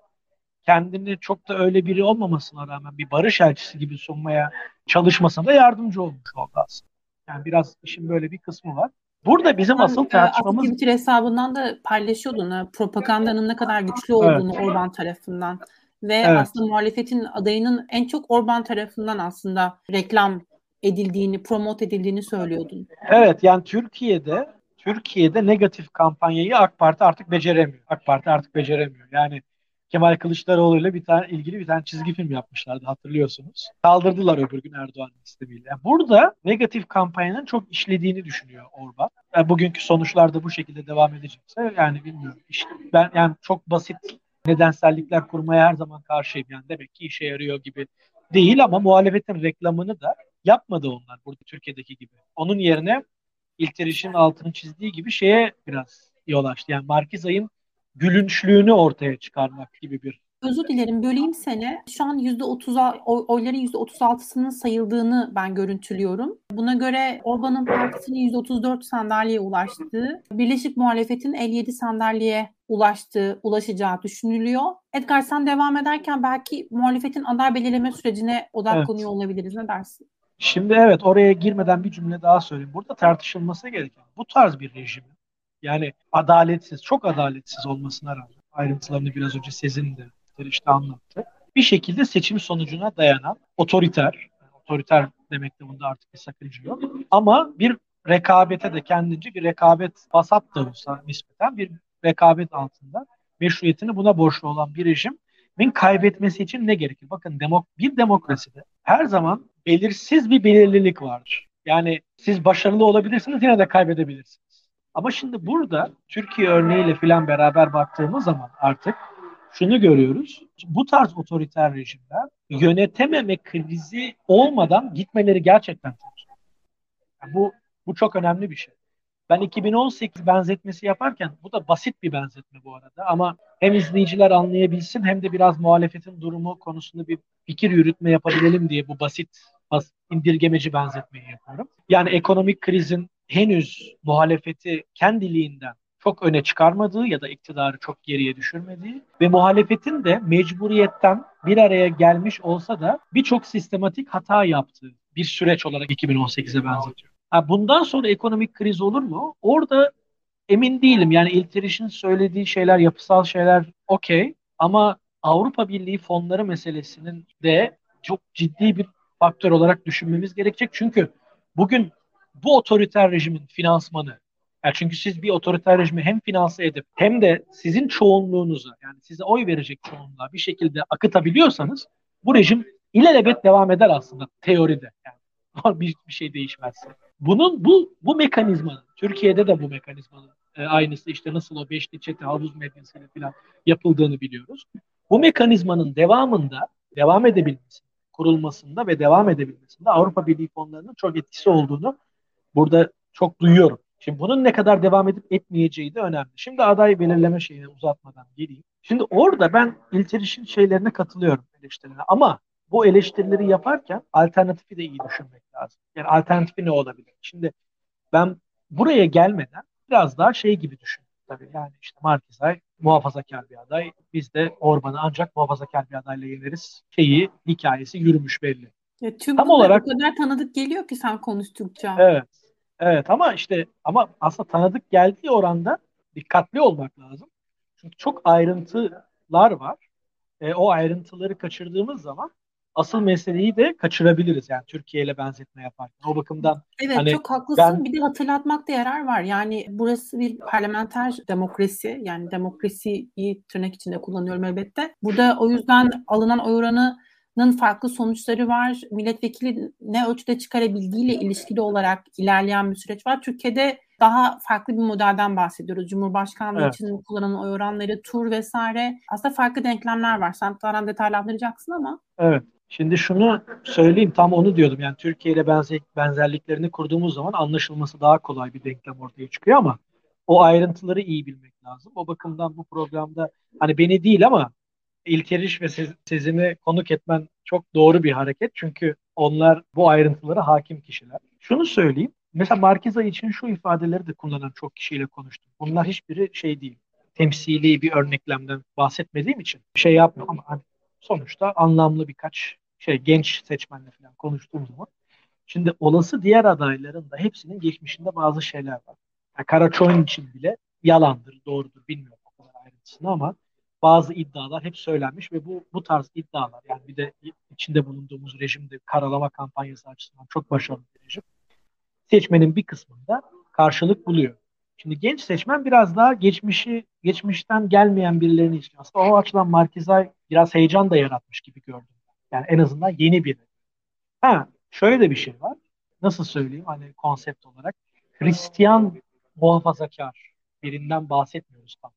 [SPEAKER 4] kendini çok da öyle biri olmamasına rağmen bir barış elçisi gibi sunmaya çalışmasına da yardımcı olmuş oldu aslında. Yani biraz işin böyle bir kısmı var. Burada bizim Sen, asıl e, tartışmamız...
[SPEAKER 1] Twitter hesabından da paylaşıyordun propagandanın ne kadar güçlü olduğunu evet. Orban tarafından. Ve evet. aslında muhalefetin adayının en çok Orban tarafından aslında reklam edildiğini, promote edildiğini söylüyordun.
[SPEAKER 4] Evet yani Türkiye'de Türkiye'de negatif kampanyayı AK Parti artık beceremiyor. AK Parti artık beceremiyor. Yani Kemal Kılıçdaroğlu ile bir tane ilgili bir tane çizgi film yapmışlardı hatırlıyorsunuz. Kaldırdılar öbür gün Erdoğan'ın istemiyle. Yani burada negatif kampanyanın çok işlediğini düşünüyor Orban. Yani bugünkü sonuçlar da bu şekilde devam edecekse yani bilmiyorum. İşte ben yani çok basit nedensellikler kurmaya her zaman karşıyım. Yani demek ki işe yarıyor gibi değil ama muhalefetin reklamını da yapmadı onlar burada Türkiye'deki gibi. Onun yerine İlter İş'in altını çizdiği gibi şeye biraz yol açtı. Yani Markizay'ın gülünçlüğünü ortaya çıkarmak gibi bir
[SPEAKER 1] Özür dilerim böleyim seni. Şu an %30 oyların %36'sının sayıldığını ben görüntülüyorum. Buna göre Orban'ın partisinin %34 sandalyeye ulaştığı, Birleşik Muhalefet'in 57 sandalyeye ulaştığı, ulaşacağı düşünülüyor. Edgar sen devam ederken belki muhalefetin aday belirleme sürecine odaklanıyor evet. olabiliriz. Ne dersin?
[SPEAKER 4] Şimdi evet oraya girmeden bir cümle daha söyleyeyim. Burada tartışılması gereken bu tarz bir rejim yani adaletsiz, çok adaletsiz olmasına rağmen ayrıntılarını biraz önce Sezin de işte anlattı. Bir şekilde seçim sonucuna dayanan otoriter, otoriter demekte bunda artık bir sakınca yok. Ama bir rekabete de kendince bir rekabet vasat da olsa nispeten bir rekabet altında meşruiyetini buna borçlu olan bir rejimin kaybetmesi için ne gerekir? Bakın demok bir demokraside her zaman belirsiz bir belirlilik vardır. Yani siz başarılı olabilirsiniz yine de kaybedebilirsiniz. Ama şimdi burada Türkiye örneğiyle filan beraber baktığımız zaman artık şunu görüyoruz. Bu tarz otoriter rejimler yönetememe krizi olmadan gitmeleri gerçekten çok zor. Yani bu, bu çok önemli bir şey. Ben 2018 benzetmesi yaparken bu da basit bir benzetme bu arada ama hem izleyiciler anlayabilsin hem de biraz muhalefetin durumu konusunda bir fikir yürütme yapabilelim diye bu basit, indirgemeci benzetmeyi yapıyorum. Yani ekonomik krizin henüz muhalefeti kendiliğinden çok öne çıkarmadığı ya da iktidarı çok geriye düşürmediği ve muhalefetin de mecburiyetten bir araya gelmiş olsa da birçok sistematik hata yaptığı bir süreç olarak 2018'e benzetiyor. Ha, bundan sonra ekonomik kriz olur mu? Orada emin değilim. Yani İlteriş'in söylediği şeyler, yapısal şeyler okey ama Avrupa Birliği fonları meselesinin de çok ciddi bir faktör olarak düşünmemiz gerekecek. Çünkü bugün bu otoriter rejimin finansmanı yani çünkü siz bir otoriter rejimi hem finanse edip hem de sizin çoğunluğunuza yani size oy verecek çoğunluğa bir şekilde akıtabiliyorsanız bu rejim ilelebet devam eder aslında teoride. Yani bir, bir şey değişmezse. Bunun bu bu mekanizmanın Türkiye'de de bu mekanizmanın e, aynısı işte nasıl o beşli çete havuz medyasıyla falan yapıldığını biliyoruz. Bu mekanizmanın devamında devam edebilmesi, kurulmasında ve devam edebilmesinde Avrupa Birliği fonlarının çok etkisi olduğunu burada çok duyuyorum. Şimdi bunun ne kadar devam edip etmeyeceği de önemli. Şimdi aday belirleme şeyini uzatmadan geleyim. Şimdi orada ben İlteriş'in şeylerine katılıyorum eleştirilerine ama bu eleştirileri yaparken alternatifi de iyi düşünmek lazım. Yani alternatifi ne olabilir? Şimdi ben buraya gelmeden biraz daha şey gibi düşün. Tabii yani işte Markizay muhafazakar bir aday. Biz de Orban'ı ancak muhafazakar bir adayla yeneriz. Şeyi, hikayesi yürümüş belli.
[SPEAKER 1] Ya tüm Tam olarak o kadar tanıdık geliyor ki sen konuştukça.
[SPEAKER 4] Evet. Evet ama işte ama aslında tanıdık geldiği oranda dikkatli olmak lazım. Çünkü çok ayrıntılar var. E, o ayrıntıları kaçırdığımız zaman asıl meseleyi de kaçırabiliriz yani Türkiye ile benzetme yaparken. O bakımdan
[SPEAKER 1] Evet
[SPEAKER 4] hani
[SPEAKER 1] çok haklısın.
[SPEAKER 4] ben
[SPEAKER 1] Bir de hatırlatmakta yarar var. Yani burası bir parlamenter demokrasi. Yani demokrasiyi tırnak içinde kullanıyorum elbette. Burada o yüzden alınan oy oranının farklı sonuçları var. Milletvekili ne ölçüde çıkarabildiğiyle ilişkili olarak ilerleyen bir süreç var. Türkiye'de daha farklı bir modelden bahsediyoruz. Cumhurbaşkanlığı
[SPEAKER 4] Evet.
[SPEAKER 1] için kullanılan oy oranları, tur vesaire. Aslında farklı denklemler var. Sen daha detaylandıracaksın ama
[SPEAKER 4] evet şimdi şunu söyleyeyim tam onu diyordum yani Türkiye ile benzer, benzerliklerini kurduğumuz zaman anlaşılması daha kolay bir denklem ortaya çıkıyor ama o ayrıntıları iyi bilmek lazım. O bakımdan bu programda hani beni değil ama İlteriş ve Se- Sezim'i konuk etmen çok doğru bir hareket. Çünkü onlar bu ayrıntılara hakim kişiler. Şunu söyleyeyim. Mesela Markiza için şu ifadeleri de kullanan çok kişiyle konuştum. Bunlar hiçbiri şey değil. Temsili bir örneklemden bahsetmediğim için şey yapmam ama hani sonuçta anlamlı birkaç şey genç seçmenle falan konuştuğum zaman şimdi olası diğer adayların da hepsinin geçmişinde bazı şeyler var. Yani Karaçoyun için bile yalandır, doğrudur bilmiyorum o kadar ayrıntısını ama bazı iddialar hep söylenmiş ve bu bu tarz iddialar yani bir de içinde bulunduğumuz rejimde karalama kampanyası açısından çok başarılı bir rejim. Seçmenin bir kısmında karşılık buluyor. Şimdi genç seçmen biraz daha geçmişi geçmişten gelmeyen birilerini istiyor. Aslında o açıdan Markizay biraz heyecan da yaratmış gibi gördüm. Yani en azından yeni biri. Ha, şöyle de bir şey var. Nasıl söyleyeyim hani konsept olarak Hristiyan muhafazakar birinden bahsetmiyoruz tam.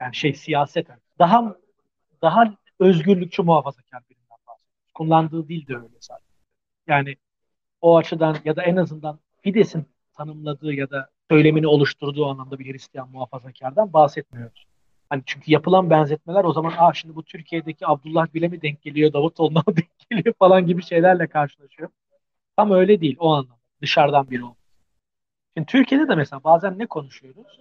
[SPEAKER 4] Yani şey siyaseten. Daha daha özgürlükçü muhafazakar birinden bahsediyoruz. Kullandığı dil de öyle zaten. Yani o açıdan ya da en azından Fidesz'in tanımladığı ya da söylemini oluşturduğu anlamda bir Hristiyan muhafazakardan bahsetmiyoruz. Hani çünkü yapılan benzetmeler o zaman ah şimdi bu Türkiye'deki Abdullah Gül'e mi denk geliyor, Davutoğlu'na mı denk geliyor falan gibi şeylerle karşılaşıyor. Tam öyle değil o anlamda. Dışarıdan biri olması. Şimdi Türkiye'de de mesela bazen ne konuşuyoruz?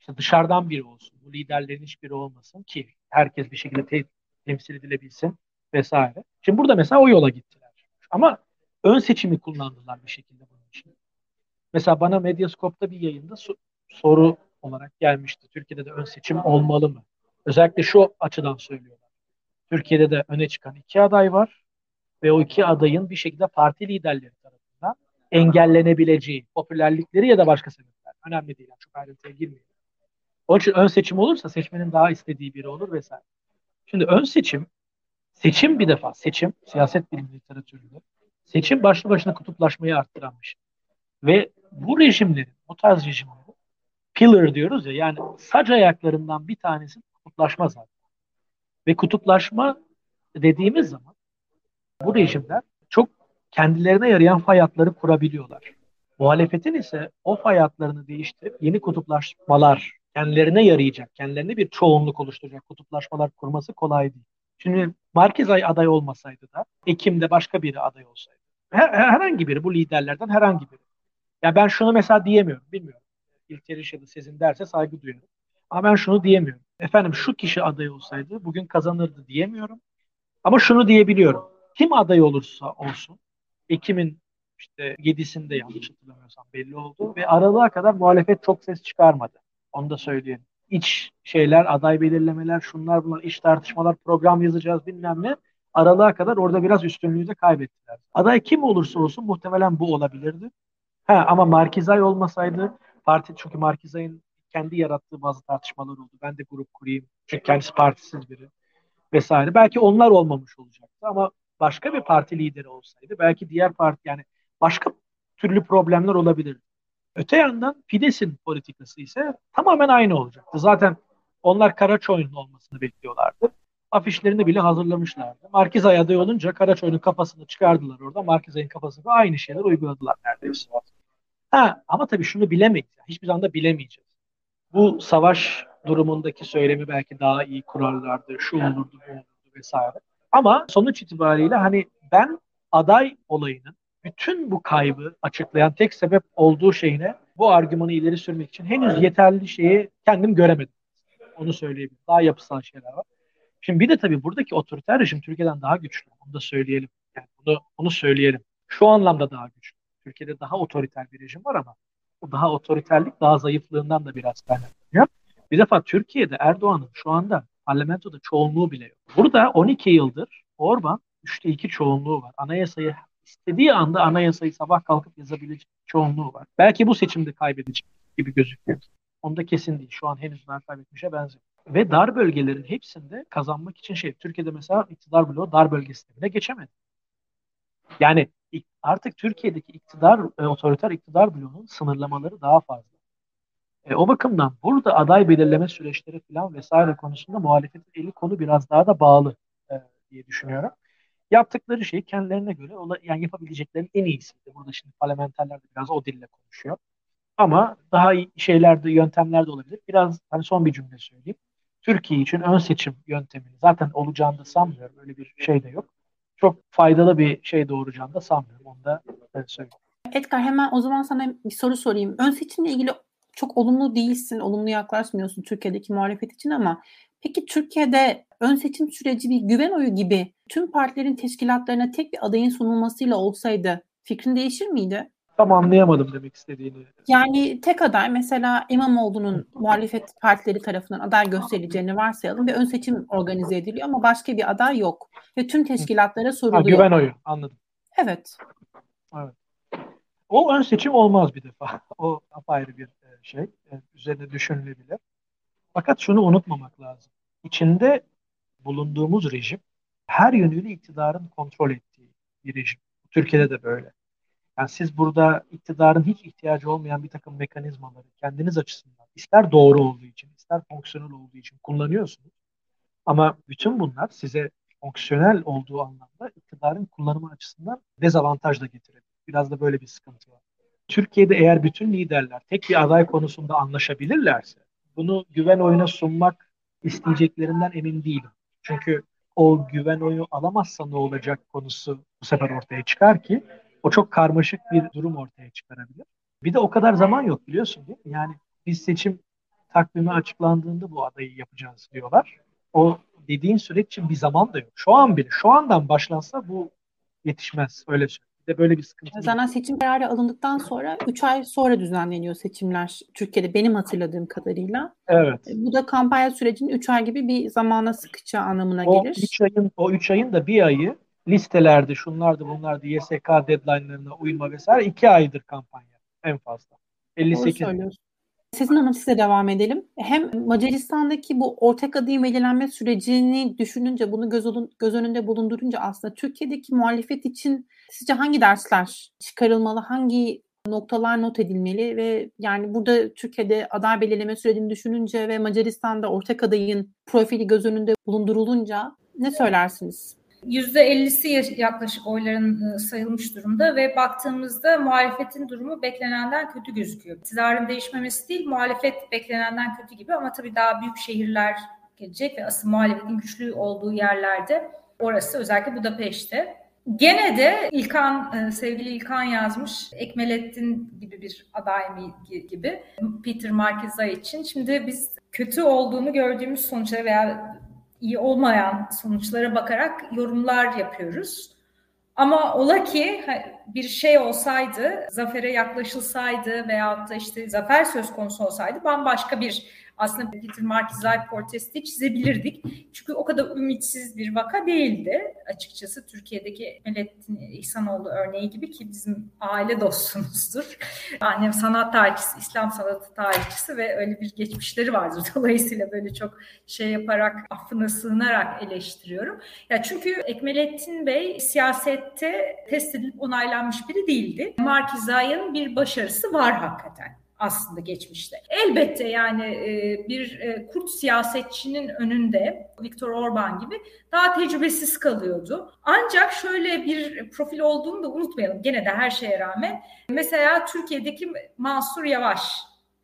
[SPEAKER 4] İşte dışarıdan biri olsun. Bu liderlerin hiçbiri olmasın ki herkes bir şekilde te- temsil edilebilsin vesaire. Şimdi burada mesela o yola gittiler. Ama ön seçimi kullandılar bir şekilde bunun için. Mesela bana Medyascope'da bir yayında so- soru olarak gelmişti. Türkiye'de de ön seçim olmalı mı? Özellikle şu açıdan söylüyorlar. Türkiye'de de öne çıkan iki aday var ve o iki adayın bir şekilde parti liderleri tarafından engellenebileceği, popülerlikleri ya da başka sebepler. Önemli değil. Yani çok ayrıntıya girmeyelim. Onun için ön seçim olursa seçmenin daha istediği biri olur vesaire. Şimdi ön seçim, seçim bir defa, seçim, siyaset bilimi literatüründe, seçim başlı başına kutuplaşmayı arttıran şey. Ve bu rejimlerin, bu tarz rejimlerin pillar diyoruz ya yani sac ayaklarından bir tanesi kutuplaşma zaten. Ve kutuplaşma dediğimiz zaman bu rejimler çok kendilerine yarayan fay hatları kurabiliyorlar. Muhalefetin ise o fay hatlarını değiştirip yeni kutuplaşmalar kendilerine yarayacak, kendilerine bir çoğunluk oluşturacak kutuplaşmalar kurması kolay değil. Şimdi Markizay aday olmasaydı da Ekim'de başka biri aday olsaydı. Her, herhangi biri bu liderlerden herhangi biri. Ya ben şunu mesela diyemiyorum, bilmiyorum. İlker ya da Sezin derse saygı duyuyorum. Ama ben şunu diyemiyorum. Efendim şu kişi aday olsaydı bugün kazanırdı diyemiyorum. Ama şunu diyebiliyorum. Kim aday olursa olsun Ekim'in işte 7'sinde yanlış hatırlamıyorsam belli oldu ve aralığa kadar muhalefet çok ses çıkarmadı. Onu da söyleyelim. İç şeyler, aday belirlemeler, şunlar bunlar, iç tartışmalar, program yazacağız bilmem ne. Aralığa kadar orada biraz üstünlüğü de kaybettiler. Aday kim olursa olsun muhtemelen bu olabilirdi. Ha, ama Markizay olmasaydı parti çünkü Markizay'ın kendi yarattığı bazı tartışmalar oldu. Ben de grup kurayım. Çünkü kendisi partisiz biri vesaire. Belki onlar olmamış olacaktı ama başka bir parti lideri olsaydı belki diğer parti yani başka türlü problemler olabilirdi. Öte yandan Fidesz'in politikası ise tamamen aynı olacaktı. Zaten onlar Karaçoy'un olmasını bekliyorlardı. Afişlerini bile hazırlamışlardı. Markizay aday olunca Karaçoy'un kafasını çıkardılar orada. Markizay'ın kafasına aynı şeyler uyguladılar neredeyse. Ha, ama tabii şunu bilemeyiz. Hiçbir zaman da bilemeyeceğiz. Bu savaş durumundaki söylemi belki daha iyi kurarlardı. Şu olurdu, bu olurdu vesaire. Ama sonuç itibariyle hani ben aday olayının bütün bu kaybı açıklayan tek sebep olduğu şeyine bu argümanı ileri sürmek için henüz yeterli şeyi kendim göremedim. Onu söyleyebilirim. Daha yapısal şeyler var. Şimdi bir de tabii buradaki otoriter rejim Türkiye'den daha güçlü. Onu da söyleyelim. Yani bunu, bunu söyleyelim. Şu anlamda daha güçlü. Türkiye'de daha otoriter bir rejim var ama o daha otoriterlik daha zayıflığından da biraz kaynaklanıyor. Bir defa Türkiye'de Erdoğan'ın şu anda parlamentoda çoğunluğu bile yok. Burada 12 yıldır Orban Üçte iki çoğunluğu var. Anayasayı istediği anda anayasayı sabah kalkıp yazabilecek çoğunluğu var. Belki bu seçimde kaybedecek gibi gözüküyor. Onda kesin değil. Şu an henüz daha kaybetmişe benziyor. Ve dar bölgelerin hepsinde kazanmak için şey, Türkiye'de mesela iktidar bloğu dar bölge sistemine geçemedi. Yani artık Türkiye'deki iktidar, e, otoriter iktidar bloğunun sınırlamaları daha fazla. E, o bakımdan burada aday belirleme süreçleri falan vesaire konusunda muhalefetin eli konu biraz daha da bağlı e, diye düşünüyorum. Yaptıkları şey kendilerine göre yani yapabileceklerin en iyisiydi. Burada şimdi parlamenterler de biraz o dille konuşuyor. Ama daha iyi şeyler de yöntemler de olabilir. Biraz hani son bir cümle söyleyeyim. Türkiye için ön seçim yöntemini zaten olacağını da sanmıyorum. Öyle bir şey de yok. Çok faydalı bir şey doğuracağını da sanmıyorum. Onu da söyleyeyim.
[SPEAKER 1] Edgar hemen o zaman sana bir soru sorayım. Ön seçimle ilgili çok olumlu değilsin, olumlu yaklaşmıyorsun Türkiye'deki muhalefet için ama peki Türkiye'de ön seçim süreci bir güven oyu gibi tüm partilerin teşkilatlarına tek bir adayın sunulmasıyla olsaydı fikrin değişir miydi?
[SPEAKER 4] Tam anlayamadım demek istediğini.
[SPEAKER 1] Yani tek aday mesela İmamoğlu'nun muhalefet partileri tarafından aday gösterileceğini varsayalım ve ön seçim organize ediliyor ama başka bir aday yok. Ve tüm teşkilatlara soruluyor. Ha,
[SPEAKER 4] güven oyu anladım.
[SPEAKER 1] Evet.
[SPEAKER 4] Evet. O ön seçim olmaz bir defa. O apayrı bir e, şey. E, üzerine düşünülebilir. Fakat şunu unutmamak lazım. İçinde bulunduğumuz rejim her yönüyle iktidarın kontrol ettiği bir rejim. Türkiye'de de böyle. Yani siz burada iktidarın hiç ihtiyacı olmayan bir takım mekanizmaları kendiniz açısından ister doğru olduğu için ister fonksiyonel olduğu için kullanıyorsunuz. Ama bütün bunlar size fonksiyonel olduğu anlamda iktidarın kullanımı açısından dezavantaj da getirebilir. Biraz da böyle bir sıkıntı var. Türkiye'de eğer bütün liderler tek bir aday konusunda anlaşabilirlerse bunu güven oyuna sunmak isteyeceklerinden emin değilim. Çünkü o güven oyu alamazsa ne olacak konusu bu sefer ortaya çıkar ki o çok karmaşık bir durum ortaya çıkarabilir. Bir de o kadar zaman yok biliyorsun değil mi? Yani biz seçim takvimi açıklandığında bu adayı yapacağız diyorlar. O dediğin süreç için bir zaman da yok. Şu an bile, şu andan başlansa bu yetişmez. Öyle söyleyeyim. Bir de böyle bir sıkıntı.
[SPEAKER 1] Zaten seçim kararı alındıktan sonra 3 ay sonra düzenleniyor seçimler Türkiye'de benim hatırladığım kadarıyla.
[SPEAKER 4] Evet.
[SPEAKER 1] E, bu da kampanya sürecinin 3 ay gibi bir zamana sıkacağı anlamına
[SPEAKER 4] o
[SPEAKER 1] gelir.
[SPEAKER 4] Üç ayın, o 3 ayın da bir ayı listelerde şunlardı bunlardı YSK deadline'larına uyma vesaire 2 aydır kampanya en fazla. 58. Doğru söylüyorsun.
[SPEAKER 1] Sizin Hanım size devam edelim. Hem Macaristan'daki bu ortak adayı belirlenme sürecini düşününce, bunu göz, olun, göz önünde bulundurunca aslında Türkiye'deki muhalefet için sizce hangi dersler çıkarılmalı, hangi noktalar not edilmeli ve yani burada Türkiye'de aday belirleme sürecini düşününce ve Macaristan'da ortak adayın profili göz önünde bulundurulunca ne söylersiniz?
[SPEAKER 2] %50'si yaklaşık oyların e, sayılmış durumda ve baktığımızda muhalefetin durumu beklenenden kötü gözüküyor. İktidarın değişmemesi değil, muhalefet beklenenden kötü gibi ama tabii daha büyük şehirler gelecek ve asıl muhalefetin güçlü olduğu yerlerde orası özellikle Budapeşte. Gene de İlkan, e, sevgili İlkan yazmış, Ekmelettin gibi bir aday mı gibi Peter Markeza için. Şimdi biz kötü olduğunu gördüğümüz sonuçlara veya iyi olmayan sonuçlara bakarak yorumlar yapıyoruz. Ama ola ki bir şey olsaydı, zafere yaklaşılsaydı veyahut da işte zafer söz konusu olsaydı bambaşka bir aslında Peter Markizay portresi çizebilirdik. Çünkü o kadar ümitsiz bir vaka değildi. Açıkçası Türkiye'deki Melettin İhsanoğlu örneği gibi ki bizim aile dostumuzdur. Annem sanat tarihçisi, İslam sanatı tarihçisi ve öyle bir geçmişleri vardır. Dolayısıyla böyle çok şey yaparak, affına sığınarak eleştiriyorum. Ya çünkü Ekmelettin Bey siyasette test edilip onaylanmış biri değildi. Markizay'ın bir başarısı var hakikaten aslında geçmişte. Elbette yani e, bir e, Kurt siyasetçinin önünde Viktor Orban gibi daha tecrübesiz kalıyordu. Ancak şöyle bir profil olduğunu da unutmayalım gene de her şeye rağmen. Mesela Türkiye'deki Mansur Yavaş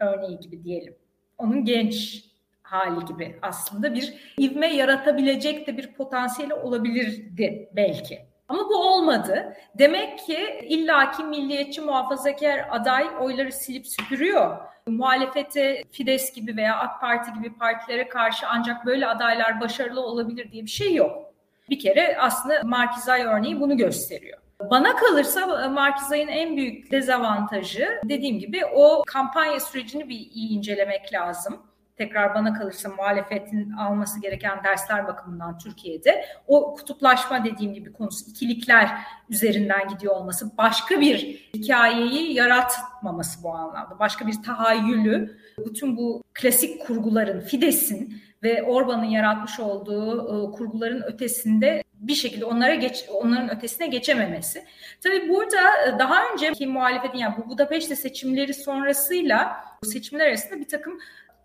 [SPEAKER 2] örneği gibi diyelim. Onun genç hali gibi aslında bir ivme yaratabilecek de bir potansiyeli olabilirdi belki. Ama bu olmadı. Demek ki illaki milliyetçi muhafazakar aday oyları silip süpürüyor. Muhalefete Fides gibi veya AK Parti gibi partilere karşı ancak böyle adaylar başarılı olabilir diye bir şey yok. Bir kere aslında Markizay örneği bunu gösteriyor. Bana kalırsa Markizay'ın en büyük dezavantajı dediğim gibi o kampanya sürecini bir iyi incelemek lazım tekrar bana kalırsa muhalefetin alması gereken dersler bakımından Türkiye'de o kutuplaşma dediğim gibi konusu ikilikler üzerinden gidiyor olması başka bir hikayeyi yaratmaması bu anlamda. Başka bir tahayyülü bütün bu klasik kurguların Fides'in ve Orban'ın yaratmış olduğu e, kurguların ötesinde bir şekilde onlara geç, onların ötesine geçememesi. Tabii burada e, daha önceki muhalefetin yani bu Budapeşte seçimleri sonrasıyla seçimler arasında bir takım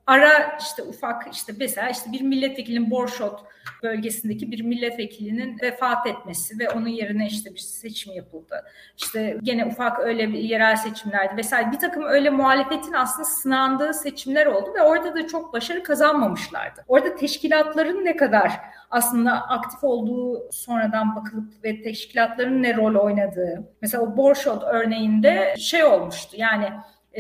[SPEAKER 2] ara işte ufak işte mesela işte bir milletvekilinin Borşot bölgesindeki bir milletvekilinin vefat etmesi ve onun yerine işte bir seçim yapıldı. İşte gene ufak öyle bir yerel seçimlerdi vesaire bir takım öyle muhalefetin aslında sınandığı seçimler oldu ve orada da çok başarı kazanmamışlardı. Orada teşkilatların ne kadar aslında aktif olduğu sonradan bakılıp ve teşkilatların ne rol oynadığı. Mesela o Borşot örneğinde şey olmuştu yani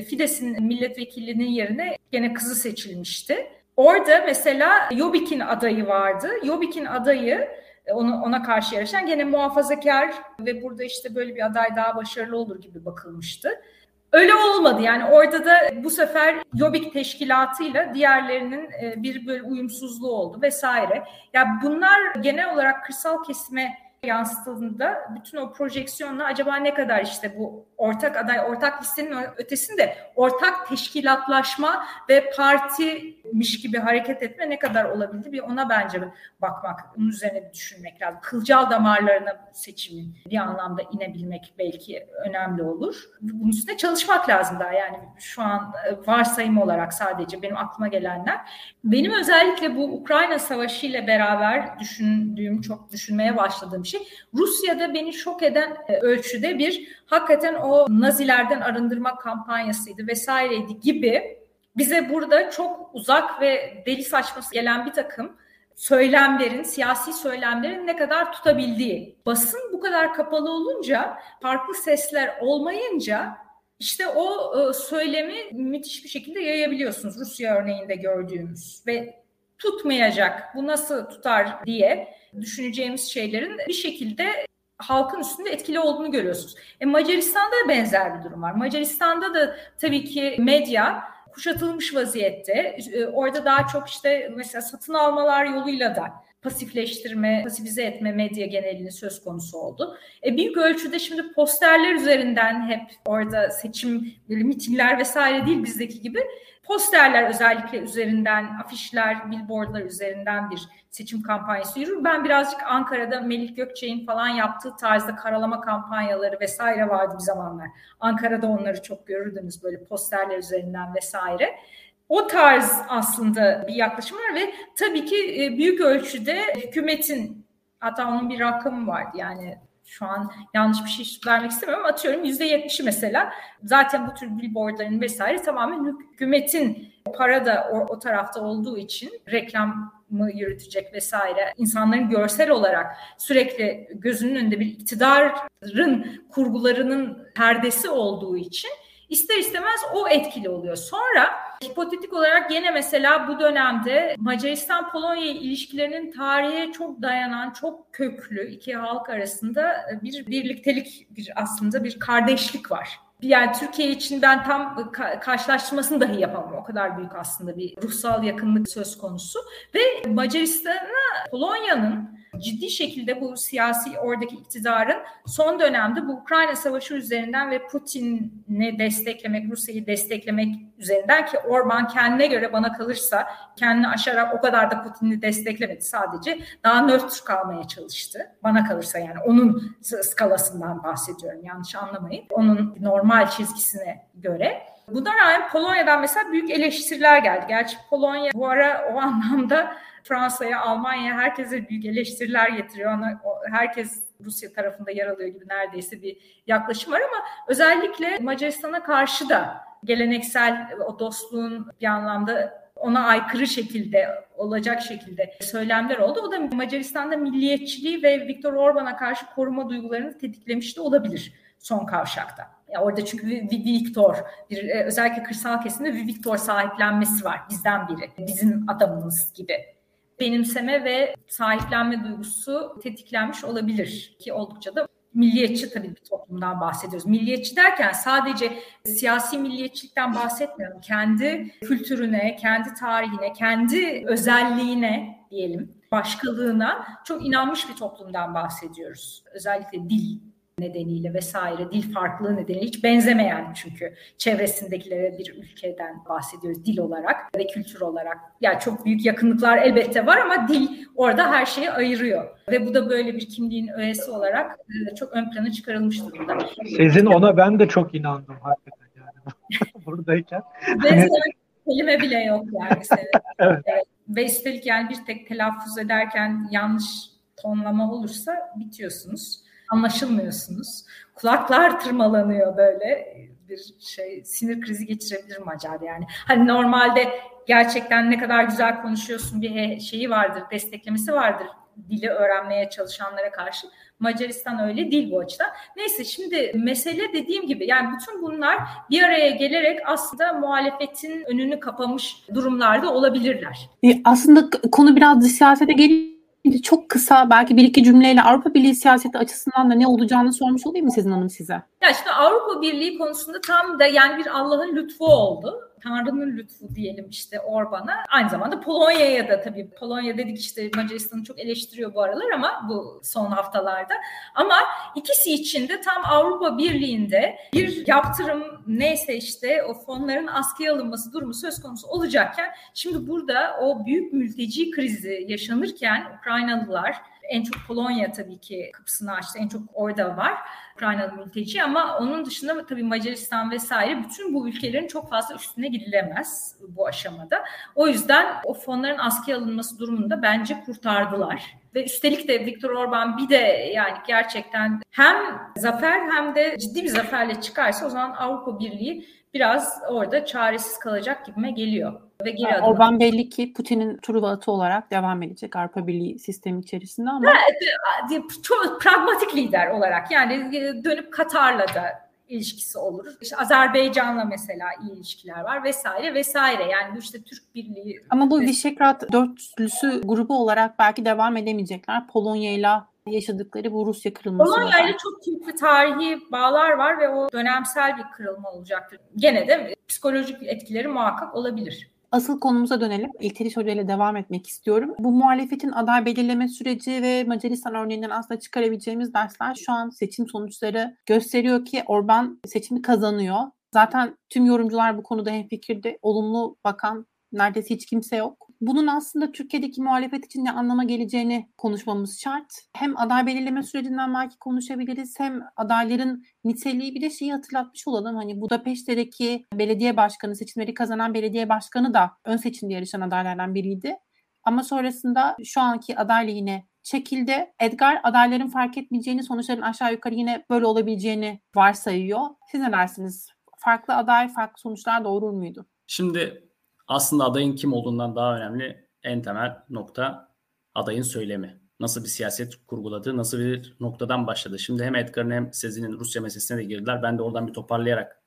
[SPEAKER 2] Fides'in milletvekilinin yerine gene kızı seçilmişti. Orada mesela Yobik'in adayı vardı. Yobik'in adayı e, onu, ona karşı yarışan gene muhafazakar ve burada işte böyle bir aday daha başarılı olur gibi bakılmıştı. Öyle olmadı yani orada da bu sefer Yobik teşkilatıyla diğerlerinin e, bir böyle uyumsuzluğu oldu vesaire. Ya yani bunlar genel olarak kırsal kesime yansıtıldığında bütün o projeksiyonla acaba ne kadar işte bu ortak aday, ortak listenin ötesinde ortak teşkilatlaşma ve partimiş gibi hareket etme ne kadar olabildi bir ona bence bakmak, onun üzerine bir düşünmek lazım. Kılcal damarlarına seçimin bir anlamda inebilmek belki önemli olur. Bunun üstüne çalışmak lazım daha yani şu an e, varsayım olarak sadece benim aklıma gelenler. Benim özellikle bu Ukrayna Savaşı ile beraber düşündüğüm, çok düşünmeye başladığım şey Rusya'da beni şok eden e, ölçüde bir hakikaten o Nazilerden arındırma kampanyasıydı vesaireydi gibi bize burada çok uzak ve deli saçması gelen bir takım söylemlerin, siyasi söylemlerin ne kadar tutabildiği. Basın bu kadar kapalı olunca, farklı sesler olmayınca işte o e, söylemi müthiş bir şekilde yayabiliyorsunuz. Rusya örneğinde gördüğümüz ve tutmayacak, bu nasıl tutar diye düşüneceğimiz şeylerin bir şekilde halkın üstünde etkili olduğunu görüyorsunuz. E, Macaristan'da da benzer bir durum var. Macaristan'da da tabii ki medya kuşatılmış vaziyette. E, orada daha çok işte mesela satın almalar yoluyla da pasifleştirme, pasifize etme medya genelini söz konusu oldu. E, büyük ölçüde şimdi posterler üzerinden hep orada seçim, mitingler vesaire değil bizdeki gibi Posterler özellikle üzerinden, afişler, billboardlar üzerinden bir seçim kampanyası yürür. Ben birazcık Ankara'da Melih Gökçe'nin falan yaptığı tarzda karalama kampanyaları vesaire vardı bir zamanlar. Ankara'da onları çok görürdünüz böyle posterler üzerinden vesaire. O tarz aslında bir yaklaşım var ve tabii ki e, büyük ölçüde hükümetin hatta onun bir rakamı vardı yani şu an yanlış bir şey vermek istemiyorum atıyorum yüzde yetmişi mesela zaten bu tür billboardların vesaire tamamen hükümetin para da o, o tarafta olduğu için reklam mı yürütecek vesaire insanların görsel olarak sürekli gözünün önünde bir iktidarın kurgularının perdesi olduğu için ister istemez o etkili oluyor. Sonra hipotetik olarak yine mesela bu dönemde Macaristan-Polonya ilişkilerinin tarihe çok dayanan, çok köklü iki halk arasında bir birliktelik, bir aslında bir kardeşlik var yani Türkiye için ben tam karşılaştırmasını dahi yapamam. O kadar büyük aslında bir ruhsal yakınlık söz konusu. Ve Macaristan'a Polonya'nın ciddi şekilde bu siyasi oradaki iktidarın son dönemde bu Ukrayna Savaşı üzerinden ve Putin'i desteklemek, Rusya'yı desteklemek üzerinden ki Orban kendine göre bana kalırsa kendini aşarak o kadar da Putin'i desteklemedi sadece. Daha nötr kalmaya çalıştı. Bana kalırsa yani onun skalasından bahsediyorum yanlış anlamayın. Onun normal çizgisine göre. Buna rağmen Polonya'dan mesela büyük eleştiriler geldi. Gerçi Polonya bu ara o anlamda Fransa'ya, Almanya'ya herkese büyük eleştiriler getiriyor. Ona, herkes Rusya tarafında yer alıyor gibi neredeyse bir yaklaşım var ama özellikle Macaristan'a karşı da geleneksel o dostluğun bir anlamda ona aykırı şekilde olacak şekilde söylemler oldu. O da Macaristan'da milliyetçiliği ve Viktor Orban'a karşı koruma duygularını tetiklemiş de olabilir son kavşakta. Ya orada çünkü Viktor, bir, e, özellikle kırsal kesimde Viktor sahiplenmesi var bizden biri, bizim adamımız gibi benimseme ve sahiplenme duygusu tetiklenmiş olabilir ki oldukça da milliyetçi tabii bir toplumdan bahsediyoruz. Milliyetçi derken sadece siyasi milliyetçilikten bahsetmiyorum. Kendi kültürüne, kendi tarihine, kendi özelliğine diyelim, başkalığına çok inanmış bir toplumdan bahsediyoruz. Özellikle dil nedeniyle vesaire dil farklılığı nedeniyle hiç benzemeyen çünkü çevresindekilere bir ülkeden bahsediyoruz dil olarak ve kültür olarak. Yani çok büyük yakınlıklar elbette var ama dil orada her şeyi ayırıyor. Ve bu da böyle bir kimliğin öğesi olarak e, çok ön plana çıkarılmış durumda.
[SPEAKER 4] Sizin ona ben de çok inandım hakikaten yani buradayken.
[SPEAKER 2] Benzer kelime bile yok yani senin. evet. Ve üstelik yani bir tek telaffuz ederken yanlış tonlama olursa bitiyorsunuz anlaşılmıyorsunuz. Kulaklar tırmalanıyor böyle bir şey sinir krizi geçirebilir Macar yani. Hani normalde gerçekten ne kadar güzel konuşuyorsun bir şeyi vardır, desteklemesi vardır dili öğrenmeye çalışanlara karşı. Macaristan öyle değil bu açıdan. Neyse şimdi mesele dediğim gibi yani bütün bunlar bir araya gelerek aslında muhalefetin önünü kapamış durumlarda olabilirler.
[SPEAKER 1] E, aslında konu biraz siyasete geliyor çok kısa belki bir iki cümleyle Avrupa Birliği siyaseti açısından da ne olacağını sormuş olayım mı Sezin Hanım size?
[SPEAKER 2] Ya şimdi Avrupa Birliği konusunda tam da yani bir Allah'ın lütfu oldu. Tanrı'nın lütfu diyelim işte Orban'a. Aynı zamanda Polonya'ya da tabii Polonya dedik işte Macaristan'ı çok eleştiriyor bu aralar ama bu son haftalarda. Ama ikisi için de tam Avrupa Birliği'nde bir yaptırım neyse işte o fonların askıya alınması durumu söz konusu olacakken şimdi burada o büyük mülteci krizi yaşanırken Ukraynalılar en çok Polonya tabii ki kapısını açtı. En çok orada var Ukraynalı mülteci ama onun dışında tabii Macaristan vesaire bütün bu ülkelerin çok fazla üstüne gidilemez bu aşamada. O yüzden o fonların askıya alınması durumunda bence kurtardılar. Ve üstelik de Viktor Orban bir de yani gerçekten hem zafer hem de ciddi bir zaferle çıkarsa o zaman Avrupa Birliği biraz orada çaresiz kalacak gibime geliyor. Ve geri
[SPEAKER 1] yani Orban belli ki Putin'in Truva atı olarak devam edecek Avrupa Birliği sistemi içerisinde ama
[SPEAKER 2] evet, çok pragmatik lider olarak yani e, dönüp Katar'la da ilişkisi olur. İşte Azerbaycan'la mesela iyi ilişkiler var vesaire vesaire. Yani bu işte Türk Birliği.
[SPEAKER 1] Ama bu Vişegrad dörtlüsü grubu olarak belki devam edemeyecekler. Polonya'yla yaşadıkları bu Rusya kırılması.
[SPEAKER 2] Polonya ile çok bir tarihi bağlar var ve o dönemsel bir kırılma olacaktır. Gene de psikolojik etkileri muhakkak olabilir.
[SPEAKER 1] Asıl konumuza dönelim. İlteriş Hoca ile devam etmek istiyorum. Bu muhalefetin aday belirleme süreci ve Macaristan örneğinden aslında çıkarabileceğimiz dersler şu an seçim sonuçları gösteriyor ki Orban seçimi kazanıyor. Zaten tüm yorumcular bu konuda hemfikirde. Olumlu bakan neredeyse hiç kimse yok. Bunun aslında Türkiye'deki muhalefet için ne anlama geleceğini konuşmamız şart. Hem aday belirleme sürecinden belki konuşabiliriz hem adayların niteliği bir de şeyi hatırlatmış olalım. Hani Budapeşte'deki belediye başkanı seçimleri kazanan belediye başkanı da ön seçimde yarışan adaylardan biriydi. Ama sonrasında şu anki aday yine çekildi. Edgar adayların fark etmeyeceğini, sonuçların aşağı yukarı yine böyle olabileceğini varsayıyor. Siz ne dersiniz? Farklı aday, farklı sonuçlar doğurur muydu?
[SPEAKER 3] Şimdi aslında adayın kim olduğundan daha önemli en temel nokta adayın söylemi. Nasıl bir siyaset kurguladı, nasıl bir noktadan başladı. Şimdi hem Edgar'ın hem Sezin'in Rusya meselesine de girdiler. Ben de oradan bir toparlayarak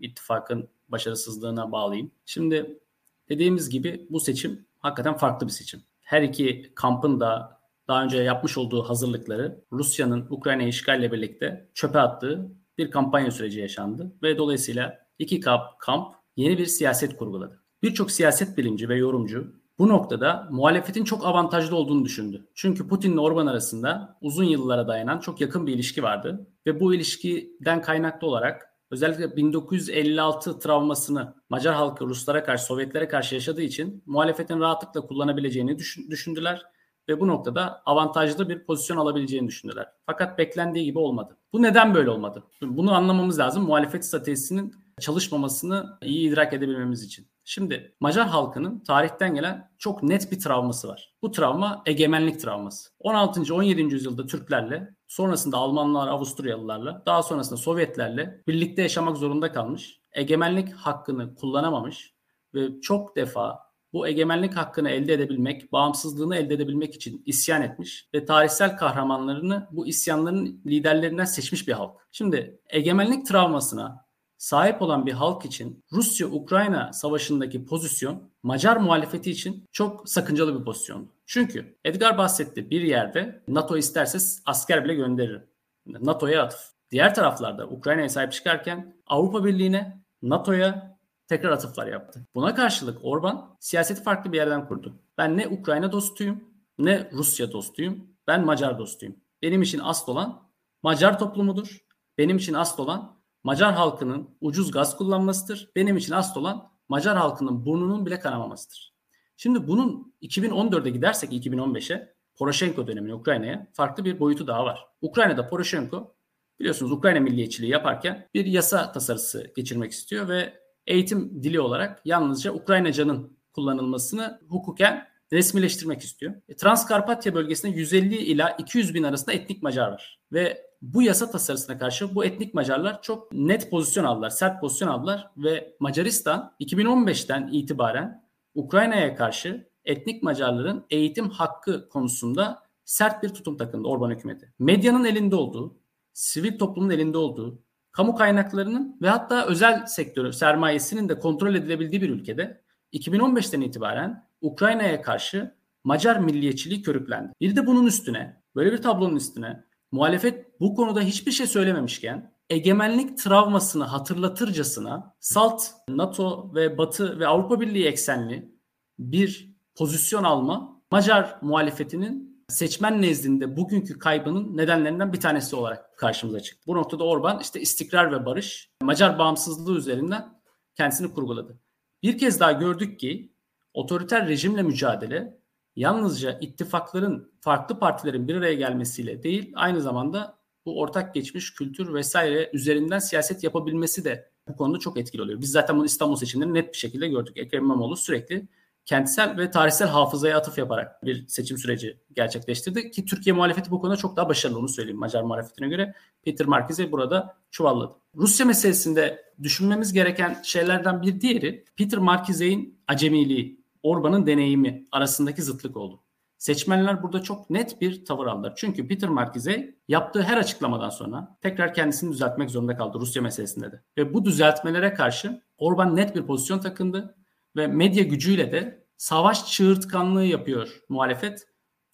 [SPEAKER 3] ittifakın başarısızlığına bağlayayım. Şimdi dediğimiz gibi bu seçim hakikaten farklı bir seçim. Her iki kampın da daha önce yapmış olduğu hazırlıkları Rusya'nın Ukrayna işgalle birlikte çöpe attığı bir kampanya süreci yaşandı ve dolayısıyla iki kamp, kamp yeni bir siyaset kurguladı. Birçok siyaset bilimci ve yorumcu bu noktada muhalefetin çok avantajlı olduğunu düşündü. Çünkü Putin ile Orban arasında uzun yıllara dayanan çok yakın bir ilişki vardı ve bu ilişkiden kaynaklı olarak özellikle 1956 travmasını Macar halkı Ruslara karşı, Sovyetlere karşı yaşadığı için muhalefetin rahatlıkla kullanabileceğini düşündüler ve bu noktada avantajlı bir pozisyon alabileceğini düşündüler. Fakat beklendiği gibi olmadı. Bu neden böyle olmadı? Bunu anlamamız lazım muhalefet stratejisinin çalışmamasını iyi idrak edebilmemiz için. Şimdi Macar halkının tarihten gelen çok net bir travması var. Bu travma egemenlik travması. 16. 17. yüzyılda Türklerle, sonrasında Almanlar, Avusturyalılarla, daha sonrasında Sovyetlerle birlikte yaşamak zorunda kalmış. Egemenlik hakkını kullanamamış ve çok defa bu egemenlik hakkını elde edebilmek, bağımsızlığını elde edebilmek için isyan etmiş ve tarihsel kahramanlarını bu isyanların liderlerinden seçmiş bir halk. Şimdi egemenlik travmasına sahip olan bir halk için Rusya-Ukrayna savaşındaki pozisyon Macar muhalefeti için çok sakıncalı bir pozisyondu. Çünkü Edgar bahsetti bir yerde NATO isterse asker bile gönderir NATO'ya atıf. Diğer taraflarda Ukrayna'ya sahip çıkarken Avrupa Birliği'ne, NATO'ya tekrar atıflar yaptı. Buna karşılık Orban siyaseti farklı bir yerden kurdu. Ben ne Ukrayna dostuyum ne Rusya dostuyum. Ben Macar dostuyum. Benim için asıl olan Macar toplumudur. Benim için asıl olan Macar halkının ucuz gaz kullanmasıdır. Benim için asıl olan Macar halkının burnunun bile kanamamasıdır. Şimdi bunun 2014'e gidersek 2015'e Poroshenko dönemine Ukrayna'ya farklı bir boyutu daha var. Ukrayna'da Poroshenko biliyorsunuz Ukrayna milliyetçiliği yaparken bir yasa tasarısı geçirmek istiyor ve eğitim dili olarak yalnızca Ukraynacanın kullanılmasını hukuken resmileştirmek istiyor. E, Transkarpatya bölgesinde 150 ila 200 bin arasında etnik Macar var. Ve bu yasa tasarısına karşı bu etnik Macarlar çok net pozisyon aldılar, sert pozisyon aldılar ve Macaristan 2015'ten itibaren Ukrayna'ya karşı etnik Macarların eğitim hakkı konusunda sert bir tutum takındı Orban hükümeti. Medyanın elinde olduğu, sivil toplumun elinde olduğu, kamu kaynaklarının ve hatta özel sektörü sermayesinin de kontrol edilebildiği bir ülkede 2015'ten itibaren Ukrayna'ya karşı Macar milliyetçiliği körüklendi. Bir de bunun üstüne, böyle bir tablonun üstüne muhalefet bu konuda hiçbir şey söylememişken egemenlik travmasını hatırlatırcasına salt NATO ve Batı ve Avrupa Birliği eksenli bir pozisyon alma Macar muhalefetinin seçmen nezdinde bugünkü kaybının nedenlerinden bir tanesi olarak karşımıza çıktı. Bu noktada Orban işte istikrar ve barış, Macar bağımsızlığı üzerinden kendisini kurguladı. Bir kez daha gördük ki otoriter rejimle mücadele yalnızca ittifakların farklı partilerin bir araya gelmesiyle değil aynı zamanda bu ortak geçmiş kültür vesaire üzerinden siyaset yapabilmesi de bu konuda çok etkili oluyor. Biz zaten bunu İstanbul seçimlerinde net bir şekilde gördük. Ekrem İmamoğlu sürekli kentsel ve tarihsel hafızaya atıf yaparak bir seçim süreci gerçekleştirdi. Ki Türkiye muhalefeti bu konuda çok daha başarılı onu söyleyeyim Macar muhalefetine göre. Peter Markiz'e burada çuvalladı. Rusya meselesinde düşünmemiz gereken şeylerden bir diğeri Peter Markizey'in acemiliği, Orban'ın deneyimi arasındaki zıtlık oldu. Seçmenler burada çok net bir tavır aldılar. Çünkü Peter Markizey yaptığı her açıklamadan sonra tekrar kendisini düzeltmek zorunda kaldı Rusya meselesinde de. Ve bu düzeltmelere karşı Orban net bir pozisyon takındı ve medya gücüyle de savaş çığırtkanlığı yapıyor muhalefet.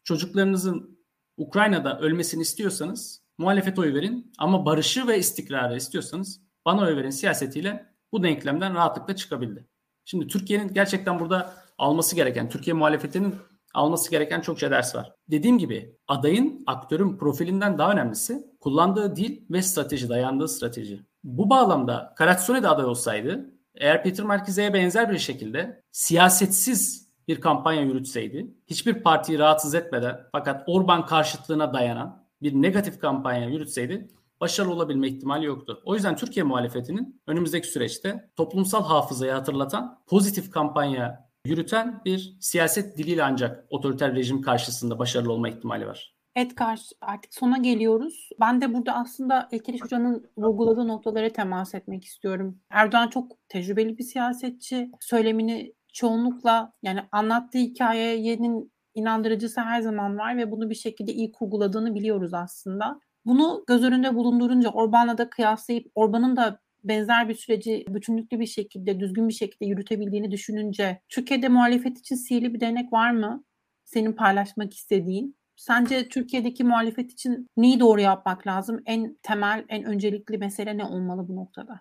[SPEAKER 3] Çocuklarınızın Ukrayna'da ölmesini istiyorsanız muhalefet oy verin ama barışı ve istikrarı istiyorsanız bana oy verin siyasetiyle bu denklemden rahatlıkla çıkabildi. Şimdi Türkiye'nin gerçekten burada alması gereken, Türkiye muhalefetinin alması gereken çok şey ders var. Dediğim gibi adayın, aktörün profilinden daha önemlisi kullandığı dil ve strateji, dayandığı strateji. Bu bağlamda Karatsone de aday olsaydı eğer Peter Markize'ye benzer bir şekilde siyasetsiz bir kampanya yürütseydi, hiçbir partiyi rahatsız etmeden fakat Orban karşıtlığına dayanan bir negatif kampanya yürütseydi başarılı olabilme ihtimali yoktu. O yüzden Türkiye muhalefetinin önümüzdeki süreçte toplumsal hafızayı hatırlatan pozitif kampanya yürüten bir siyaset diliyle ancak otoriter rejim karşısında başarılı olma ihtimali var.
[SPEAKER 1] Edgar artık sona geliyoruz. Ben de burada aslında Ekeliş Hoca'nın vurguladığı noktalara temas etmek istiyorum. Erdoğan çok tecrübeli bir siyasetçi. Söylemini çoğunlukla yani anlattığı hikayenin inandırıcısı her zaman var ve bunu bir şekilde iyi kurguladığını biliyoruz aslında. Bunu göz önünde bulundurunca Orban'la da kıyaslayıp Orban'ın da benzer bir süreci bütünlüklü bir şekilde, düzgün bir şekilde yürütebildiğini düşününce Türkiye'de muhalefet için sihirli bir denek var mı? Senin paylaşmak istediğin. Sence Türkiye'deki muhalefet için neyi doğru yapmak lazım? En temel, en öncelikli mesele ne olmalı bu noktada?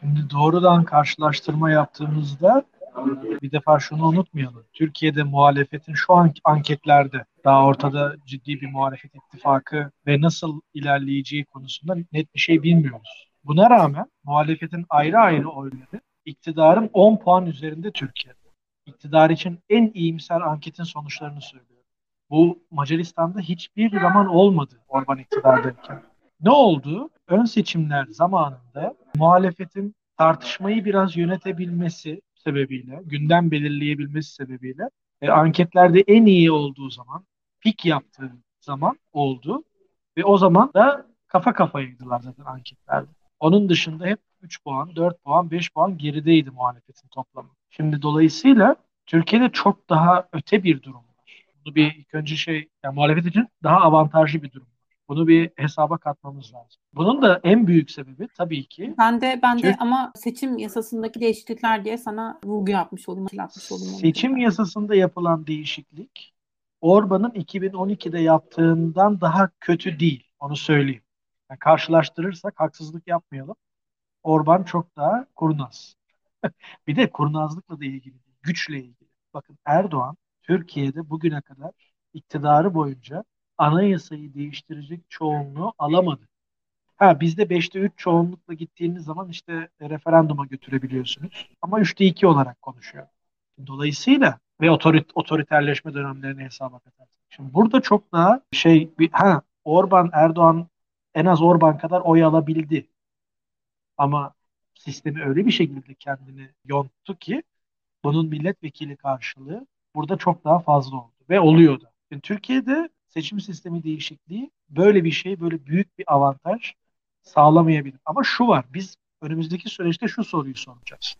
[SPEAKER 4] Şimdi doğrudan karşılaştırma yaptığımızda bir defa şunu unutmayalım. Türkiye'de muhalefetin şu anki anketlerde daha ortada ciddi bir muhalefet ittifakı ve nasıl ilerleyeceği konusunda net bir şey bilmiyoruz. Buna rağmen muhalefetin ayrı ayrı oyları iktidarın 10 puan üzerinde Türkiye'de. İktidar için en iyimser anketin sonuçlarını söylüyor. Bu Macaristan'da hiçbir zaman olmadı Orban iktidardayken. Ne oldu? Ön seçimler zamanında muhalefetin tartışmayı biraz yönetebilmesi sebebiyle, gündem belirleyebilmesi sebebiyle e, anketlerde en iyi olduğu zaman, pik yaptığı zaman oldu. Ve o zaman da kafa kafayaydılar zaten anketlerde. Onun dışında hep 3 puan, 4 puan, 5 puan gerideydi muhalefetin toplamı. Şimdi dolayısıyla Türkiye'de çok daha öte bir durum var. Bunu bir ilk önce şey, yani muhalefet için daha avantajlı bir durum. Bunu bir hesaba katmamız lazım. Bunun da en büyük sebebi tabii ki.
[SPEAKER 1] Ben de ben de Türk... ama seçim yasasındaki değişiklikler diye sana vurgu yapmış olayım, hatırlatmış olayım.
[SPEAKER 4] Seçim yasasında yapılan değişiklik Orban'ın 2012'de yaptığından daha kötü değil. Onu söyleyeyim. Yani karşılaştırırsak haksızlık yapmayalım. Orban çok daha kurnaz. bir de kurnazlıkla da ilgili, güçle ilgili. Bakın Erdoğan Türkiye'de bugüne kadar iktidarı boyunca anayasayı değiştirecek çoğunluğu alamadı. Ha bizde 5'te 3 çoğunlukla gittiğiniz zaman işte referanduma götürebiliyorsunuz. Ama 3'te 2 olarak konuşuyor. Dolayısıyla ve otorit otoriterleşme dönemlerini hesaba katarsak. Şimdi burada çok daha şey bir, ha Orban Erdoğan en az Orban kadar oy alabildi. Ama sistemi öyle bir şekilde kendini yonttu ki bunun milletvekili karşılığı burada çok daha fazla oldu ve oluyor da. Yani Türkiye'de seçim sistemi değişikliği böyle bir şey, böyle büyük bir avantaj sağlamayabilir. Ama şu var, biz önümüzdeki süreçte şu soruyu soracağız.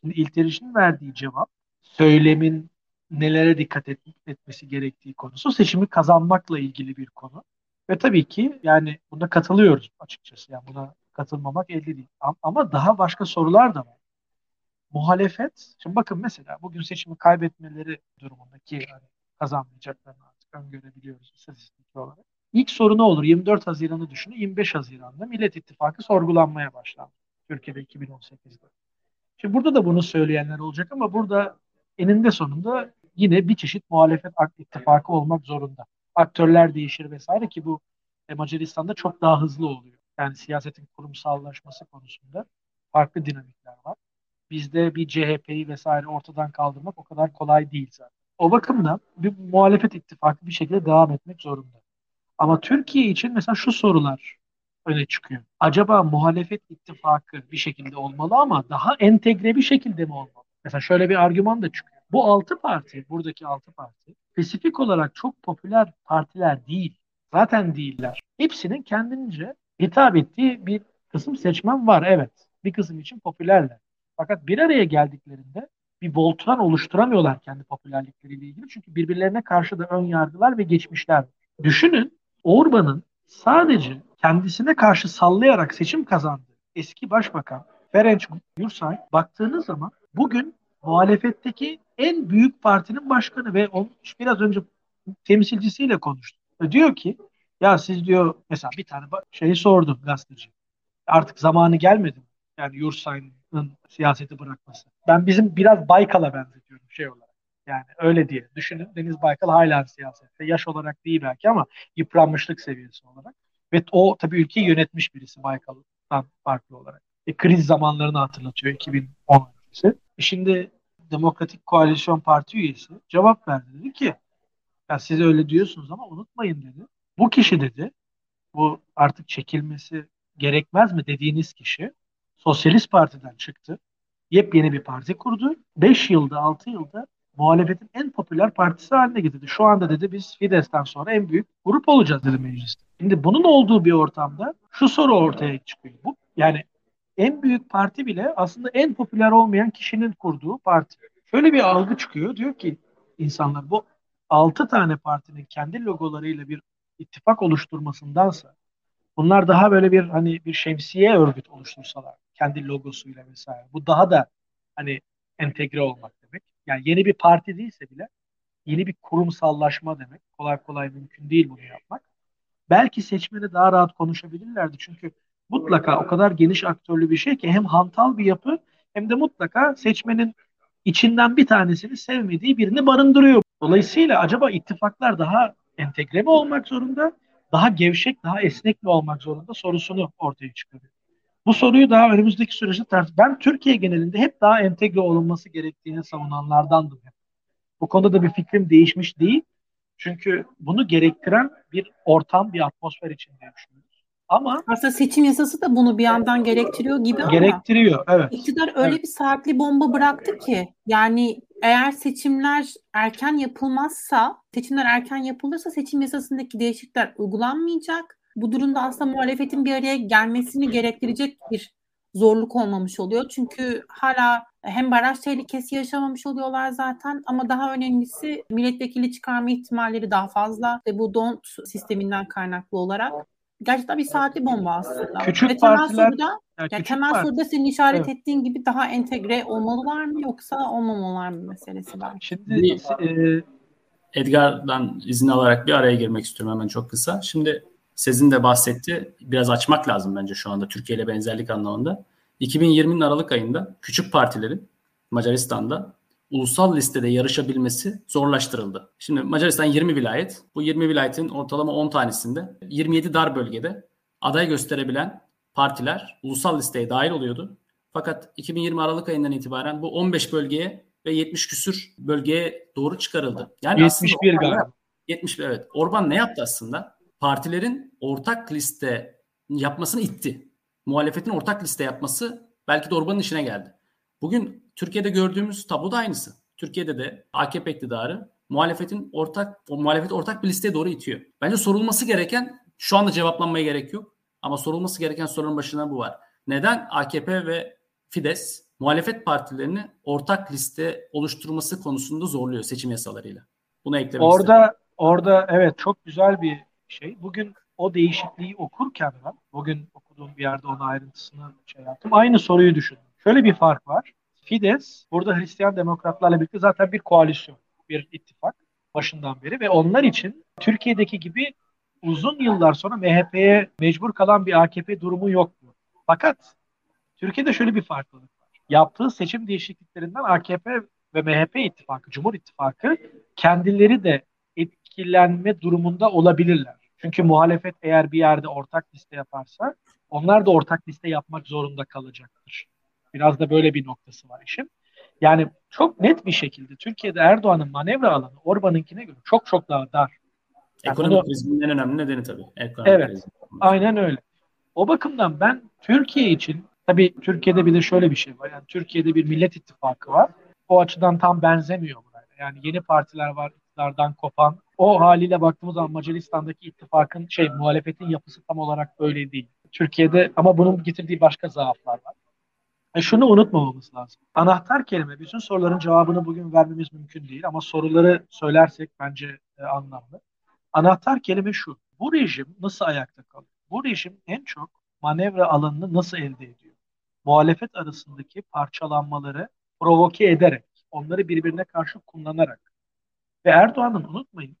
[SPEAKER 4] Şimdi İlteriş'in verdiği cevap, söylemin nelere dikkat et, etmesi gerektiği konusu seçimi kazanmakla ilgili bir konu. Ve tabii ki yani buna katılıyoruz açıkçası. Yani buna katılmamak elde değil. Ama daha başka sorular da var. Muhalefet, şimdi bakın mesela bugün seçimi kaybetmeleri durumundaki hani kazanmayacaklarını artık öngörebiliyoruz istatistik olarak. İlk soru ne olur? 24 Haziran'ı düşünün. 25 Haziran'da Millet İttifakı sorgulanmaya başlandı. Türkiye'de 2018'de. Şimdi burada da bunu söyleyenler olacak ama burada eninde sonunda yine bir çeşit muhalefet ittifakı olmak zorunda. Aktörler değişir vesaire ki bu e, Macaristan'da çok daha hızlı oluyor. Yani siyasetin kurumsallaşması konusunda farklı dinamikler var. Bizde bir CHP'yi vesaire ortadan kaldırmak o kadar kolay değil zaten. O bakımdan bir muhalefet ittifakı bir şekilde devam etmek zorunda. Ama Türkiye için mesela şu sorular öne çıkıyor. Acaba muhalefet ittifakı bir şekilde olmalı ama daha entegre bir şekilde mi olmalı? Mesela şöyle bir argüman da çıkıyor. Bu altı parti, buradaki altı parti spesifik olarak çok popüler partiler değil. Zaten değiller. Hepsinin kendince hitap ettiği bir kısım seçmen var evet. Bir kısım için popülerler. Fakat bir araya geldiklerinde bir voltran oluşturamıyorlar kendi popülerlikleriyle ilgili. Çünkü birbirlerine karşı da ön yargılar ve geçmişler. Düşünün Orban'ın sadece kendisine karşı sallayarak seçim kazandığı eski başbakan Ferenc Gürsay baktığınız zaman bugün muhalefetteki en büyük partinin başkanı ve onun biraz önce temsilcisiyle konuştu. Diyor ki ya siz diyor mesela bir tane şeyi sordum gazeteci. Artık zamanı gelmedi mi? Yani Yursay'ın siyaseti bırakması. Ben bizim biraz Baykal'a benzetiyorum şey olarak. Yani öyle diye düşünün. Deniz Baykal hala siyasette. Yaş olarak değil belki ama yıpranmışlık seviyesi olarak. Ve o tabii ülkeyi yönetmiş birisi Baykal'dan farklı olarak. E, kriz zamanlarını hatırlatıyor 2010 öncesi. E şimdi Demokratik Koalisyon Parti üyesi cevap verdi. Dedi ki ya siz öyle diyorsunuz ama unutmayın dedi. Bu kişi dedi bu artık çekilmesi gerekmez mi dediğiniz kişi Sosyalist Parti'den çıktı. Yepyeni bir parti kurdu. 5 yılda 6 yılda muhalefetin en popüler partisi haline getirdi. Şu anda dedi biz Fidesz'ten sonra en büyük grup olacağız dedi mecliste. Şimdi bunun olduğu bir ortamda şu soru ortaya çıkıyor. Bu yani en büyük parti bile aslında en popüler olmayan kişinin kurduğu parti. Şöyle bir algı çıkıyor. Diyor ki insanlar bu 6 tane partinin kendi logolarıyla bir ittifak oluşturmasındansa bunlar daha böyle bir hani bir şemsiye örgüt oluştursalar kendi logosuyla vesaire. Bu daha da hani entegre olmak demek. Yani yeni bir parti değilse bile yeni bir kurumsallaşma demek. Kolay kolay mümkün değil bunu yapmak. Belki seçmeni daha rahat konuşabilirlerdi. Çünkü mutlaka o kadar geniş aktörlü bir şey ki hem hantal bir yapı hem de mutlaka seçmenin içinden bir tanesini sevmediği birini barındırıyor. Dolayısıyla acaba ittifaklar daha entegre mi olmak zorunda, daha gevşek, daha esnek mi olmak zorunda sorusunu ortaya çıkarıyor. Bu soruyu daha önümüzdeki süreçte tart. Ben Türkiye genelinde hep daha entegre olunması gerektiğini savunanlardandım. Bu konuda da bir fikrim değişmiş değil. Çünkü bunu gerektiren bir ortam, bir atmosfer içinde düşünüyoruz. Ama
[SPEAKER 1] aslında seçim yasası da bunu bir yandan gerektiriyor gibi
[SPEAKER 4] ama gerektiriyor, evet.
[SPEAKER 1] İktidar öyle evet. bir saatli bomba bıraktı ki yani eğer seçimler erken yapılmazsa, seçimler erken yapılırsa seçim yasasındaki değişiklikler uygulanmayacak bu durumda aslında muhalefetin bir araya gelmesini gerektirecek bir zorluk olmamış oluyor. Çünkü hala hem baraj tehlikesi yaşamamış oluyorlar zaten ama daha önemlisi milletvekili çıkarma ihtimalleri daha fazla ve bu don't sisteminden kaynaklı olarak gerçekten bir saatli bomba aslında.
[SPEAKER 4] Küçük ve temel partiler, soruda,
[SPEAKER 1] ya yani temel parti. soruda senin işaret evet. ettiğin gibi daha entegre olmalılar mı yoksa olmamalar mı meselesi var.
[SPEAKER 3] Şimdi e, Edgar'dan izin alarak bir araya girmek istiyorum hemen çok kısa. Şimdi Sezin de bahsetti. Biraz açmak lazım bence şu anda Türkiye ile benzerlik anlamında. 2020'nin Aralık ayında küçük partilerin Macaristan'da ulusal listede yarışabilmesi zorlaştırıldı. Şimdi Macaristan 20 vilayet. Bu 20 vilayetin ortalama 10 tanesinde 27 dar bölgede aday gösterebilen partiler ulusal listeye dahil oluyordu. Fakat 2020 Aralık ayından itibaren bu 15 bölgeye ve 70 küsür bölgeye doğru çıkarıldı.
[SPEAKER 4] Yani 71 galiba.
[SPEAKER 3] 71 evet. Orban ne yaptı aslında? Partilerin ortak liste yapmasını itti. Muhalefetin ortak liste yapması belki de Orban'ın işine geldi. Bugün Türkiye'de gördüğümüz tablo da aynısı. Türkiye'de de AKP iktidarı muhalefetin ortak o muhalefet ortak bir listeye doğru itiyor. Bence sorulması gereken şu anda cevaplanmaya gerek yok. Ama sorulması gereken sorunun başında bu var. Neden AKP ve Fides muhalefet partilerini ortak liste oluşturması konusunda zorluyor seçim yasalarıyla? Bunu eklemek
[SPEAKER 4] Orada istedim. orada evet çok güzel bir şey. Bugün o değişikliği okurken ben bugün okuduğum bir yerde onun ayrıntısını şey yaptım. Aynı soruyu düşündüm. Şöyle bir fark var. Fides burada Hristiyan demokratlarla birlikte zaten bir koalisyon, bir ittifak başından beri ve onlar için Türkiye'deki gibi uzun yıllar sonra MHP'ye mecbur kalan bir AKP durumu yoktu. Fakat Türkiye'de şöyle bir farklılık var. Yaptığı seçim değişikliklerinden AKP ve MHP ittifakı, Cumhur İttifakı kendileri de etkilenme durumunda olabilirler. Çünkü muhalefet eğer bir yerde ortak liste yaparsa onlar da ortak liste yapmak zorunda kalacaktır. Biraz da böyle bir noktası var işin. Yani çok net bir şekilde Türkiye'de Erdoğan'ın manevra alanı Orban'ınkine göre çok çok daha dar.
[SPEAKER 3] Yani Ekonomik bunu, krizin en önemli nedeni tabii.
[SPEAKER 4] Ekonomik evet. Krizin. Aynen öyle. O bakımdan ben Türkiye için tabii Türkiye'de bir de şöyle bir şey var. Yani Türkiye'de bir millet ittifakı var. O açıdan tam benzemiyor buraya. Yani yeni partiler var iktidardan kopan. O haliyle baktığımız zaman Macaristan'daki ittifakın şey muhalefetin yapısı tam olarak öyle değil. Türkiye'de ama bunun getirdiği başka zaaflar var. E şunu unutmamamız lazım. Anahtar kelime bütün soruların cevabını bugün vermemiz mümkün değil ama soruları söylersek bence e, anlamlı. Anahtar kelime şu. Bu rejim nasıl ayakta kalıyor? Bu rejim en çok manevra alanını nasıl elde ediyor? Muhalefet arasındaki parçalanmaları provoke ederek, onları birbirine karşı kullanarak. Ve Erdoğan'ın unutmayın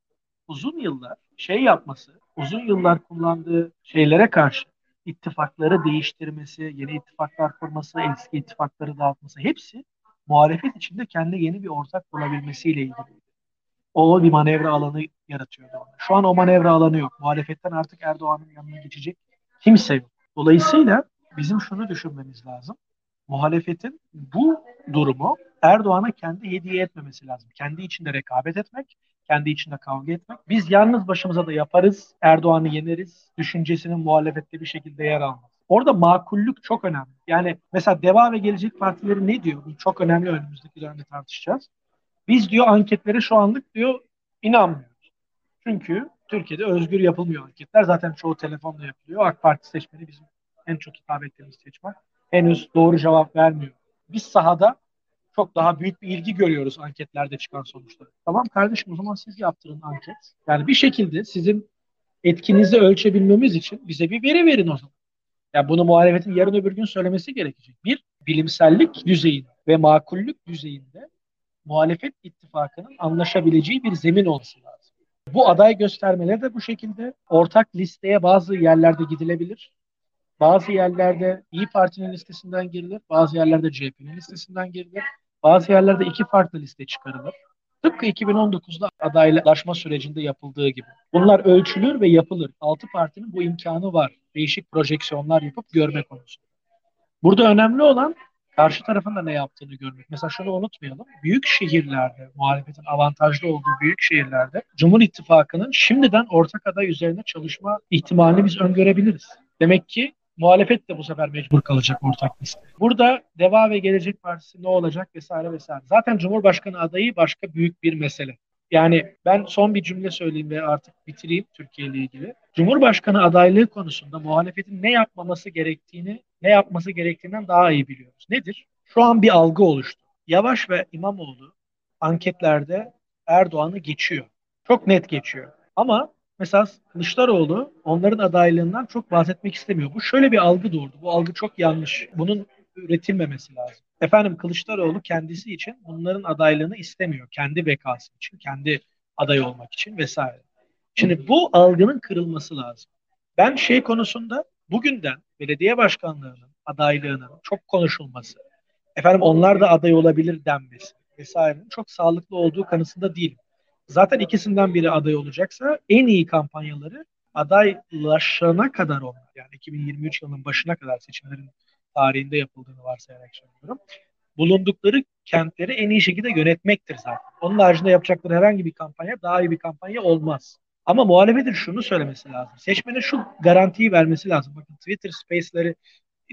[SPEAKER 4] uzun yıllar şey yapması, uzun yıllar kullandığı şeylere karşı ittifakları değiştirmesi, yeni ittifaklar kurması, eski ittifakları dağıtması hepsi muhalefet içinde kendi yeni bir ortak bulabilmesiyle ilgili. O bir manevra alanı yaratıyordu ona. Şu an o manevra alanı yok. Muhalefetten artık Erdoğan'ın yanına geçecek kimse yok. Dolayısıyla bizim şunu düşünmemiz lazım. Muhalefetin bu durumu Erdoğan'a kendi hediye etmemesi lazım. Kendi içinde rekabet etmek, kendi içinde kavga etmek. Biz yalnız başımıza da yaparız, Erdoğan'ı yeneriz, düşüncesinin muhalefette bir şekilde yer almaz. Orada makullük çok önemli. Yani mesela Deva ve Gelecek Partileri ne diyor? Bu çok önemli önümüzdeki dönemde tartışacağız. Biz diyor anketlere şu anlık diyor inanmıyoruz. Çünkü Türkiye'de özgür yapılmıyor anketler. Zaten çoğu telefonla yapılıyor. AK Parti seçmeni bizim en çok hitap ettiğimiz seçmen. Henüz doğru cevap vermiyor. Biz sahada çok daha büyük bir ilgi görüyoruz anketlerde çıkan sonuçları. Tamam kardeşim o zaman siz yaptırın anket. Yani bir şekilde sizin etkinizi ölçebilmemiz için bize bir veri verin o zaman. Yani bunu muhalefetin yarın öbür gün söylemesi gerekecek. Bir, bilimsellik düzeyinde ve makullük düzeyinde muhalefet ittifakının anlaşabileceği bir zemin olması lazım. Bu aday göstermeleri de bu şekilde. Ortak listeye bazı yerlerde gidilebilir. Bazı yerlerde İyi Parti'nin listesinden girilir. Bazı yerlerde CHP'nin listesinden girilir. Bazı yerlerde iki farklı liste çıkarılır. Tıpkı 2019'da adaylaşma sürecinde yapıldığı gibi. Bunlar ölçülür ve yapılır. Altı partinin bu imkanı var. Değişik projeksiyonlar yapıp görme konusunda. Burada önemli olan karşı tarafın da ne yaptığını görmek. Mesela şunu unutmayalım. Büyük şehirlerde, muhalefetin avantajlı olduğu büyük şehirlerde Cumhur İttifakı'nın şimdiden ortak aday üzerine çalışma ihtimalini biz öngörebiliriz. Demek ki Muhalefet de bu sefer mecbur kalacak ortak liste. Burada Deva ve Gelecek Partisi ne olacak vesaire vesaire. Zaten Cumhurbaşkanı adayı başka büyük bir mesele. Yani ben son bir cümle söyleyeyim ve artık bitireyim Türkiye ile ilgili. Cumhurbaşkanı adaylığı konusunda muhalefetin ne yapmaması gerektiğini, ne yapması gerektiğinden daha iyi biliyoruz. Nedir? Şu an bir algı oluştu. Yavaş ve İmamoğlu anketlerde Erdoğan'ı geçiyor. Çok net geçiyor. Ama Mesela Kılıçdaroğlu onların adaylığından çok bahsetmek istemiyor. Bu şöyle bir algı doğurdu. Bu algı çok yanlış. Bunun üretilmemesi lazım. Efendim Kılıçdaroğlu kendisi için bunların adaylığını istemiyor. Kendi bekası için, kendi aday olmak için vesaire. Şimdi bu algının kırılması lazım. Ben şey konusunda bugünden belediye başkanlığının adaylığının çok konuşulması, efendim onlar da aday olabilir denmesi vesairenin çok sağlıklı olduğu kanısında değilim. Zaten ikisinden biri aday olacaksa en iyi kampanyaları adaylaşana kadar onlar. Yani 2023 yılının başına kadar seçimlerin tarihinde yapıldığını varsayarak söylüyorum. Bulundukları kentleri en iyi şekilde yönetmektir zaten. Onun haricinde yapacakları herhangi bir kampanya daha iyi bir kampanya olmaz. Ama muhalefetin şunu söylemesi lazım. Seçmene şu garantiyi vermesi lazım. Bakın Twitter Space'leri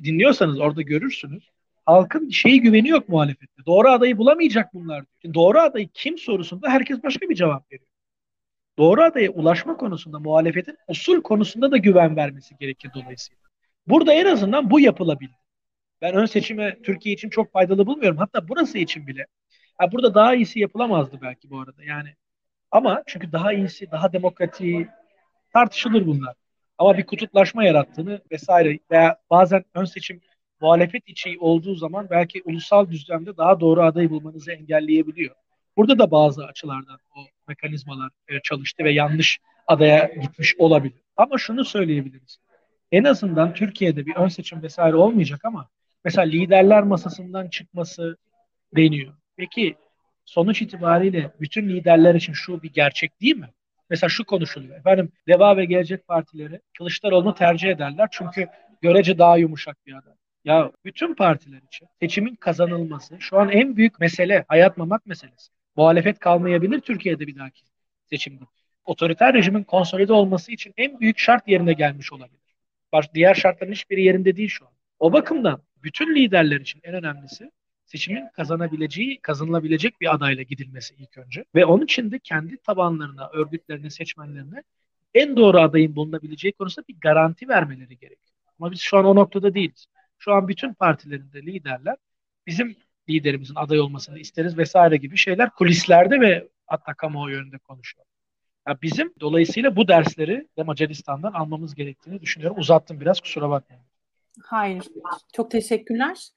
[SPEAKER 4] dinliyorsanız orada görürsünüz. Halkın şeyi güveni yok muhalefette. Doğru adayı bulamayacak bunlar. Şimdi doğru adayı kim sorusunda herkes başka bir cevap veriyor. Doğru adaya ulaşma konusunda muhalefetin usul konusunda da güven vermesi gerekir dolayısıyla. Burada en azından bu yapılabilir. Ben ön seçime Türkiye için çok faydalı bulmuyorum. Hatta burası için bile. Ha, burada daha iyisi yapılamazdı belki bu arada. Yani ama çünkü daha iyisi, daha demokratiği tartışılır bunlar. Ama bir kutuplaşma yarattığını vesaire veya bazen ön seçim muhalefet içi olduğu zaman belki ulusal düzlemde daha doğru adayı bulmanızı engelleyebiliyor. Burada da bazı açılardan o mekanizmalar e, çalıştı ve yanlış adaya gitmiş olabilir. Ama şunu söyleyebiliriz. En azından Türkiye'de bir ön seçim vesaire olmayacak ama mesela liderler masasından çıkması deniyor. Peki sonuç itibariyle bütün liderler için şu bir gerçek değil mi? Mesela şu konuşuluyor. Efendim Deva ve Gelecek Partileri Kılıçdaroğlu'nu tercih ederler çünkü görece daha yumuşak bir adam. Ya bütün partiler için seçimin kazanılması şu an en büyük mesele hayat mamak meselesi. Muhalefet kalmayabilir Türkiye'de bir dahaki seçimde. Otoriter rejimin konsolide olması için en büyük şart yerine gelmiş olabilir. Baş, diğer şartların hiçbiri yerinde değil şu an. O bakımdan bütün liderler için en önemlisi seçimin kazanabileceği, kazanılabilecek bir adayla gidilmesi ilk önce. Ve onun için de kendi tabanlarına, örgütlerine, seçmenlerine en doğru adayın bulunabileceği konusunda bir garanti vermeleri gerekiyor. Ama biz şu an o noktada değiliz. Şu an bütün partilerinde liderler bizim liderimizin aday olmasını isteriz vesaire gibi şeyler kulislerde ve hatta kamuoyu önünde konuşuyor. Yani bizim dolayısıyla bu dersleri de Macaristan'dan almamız gerektiğini düşünüyorum. Uzattım biraz kusura bakmayın.
[SPEAKER 1] Hayır. Çok teşekkürler.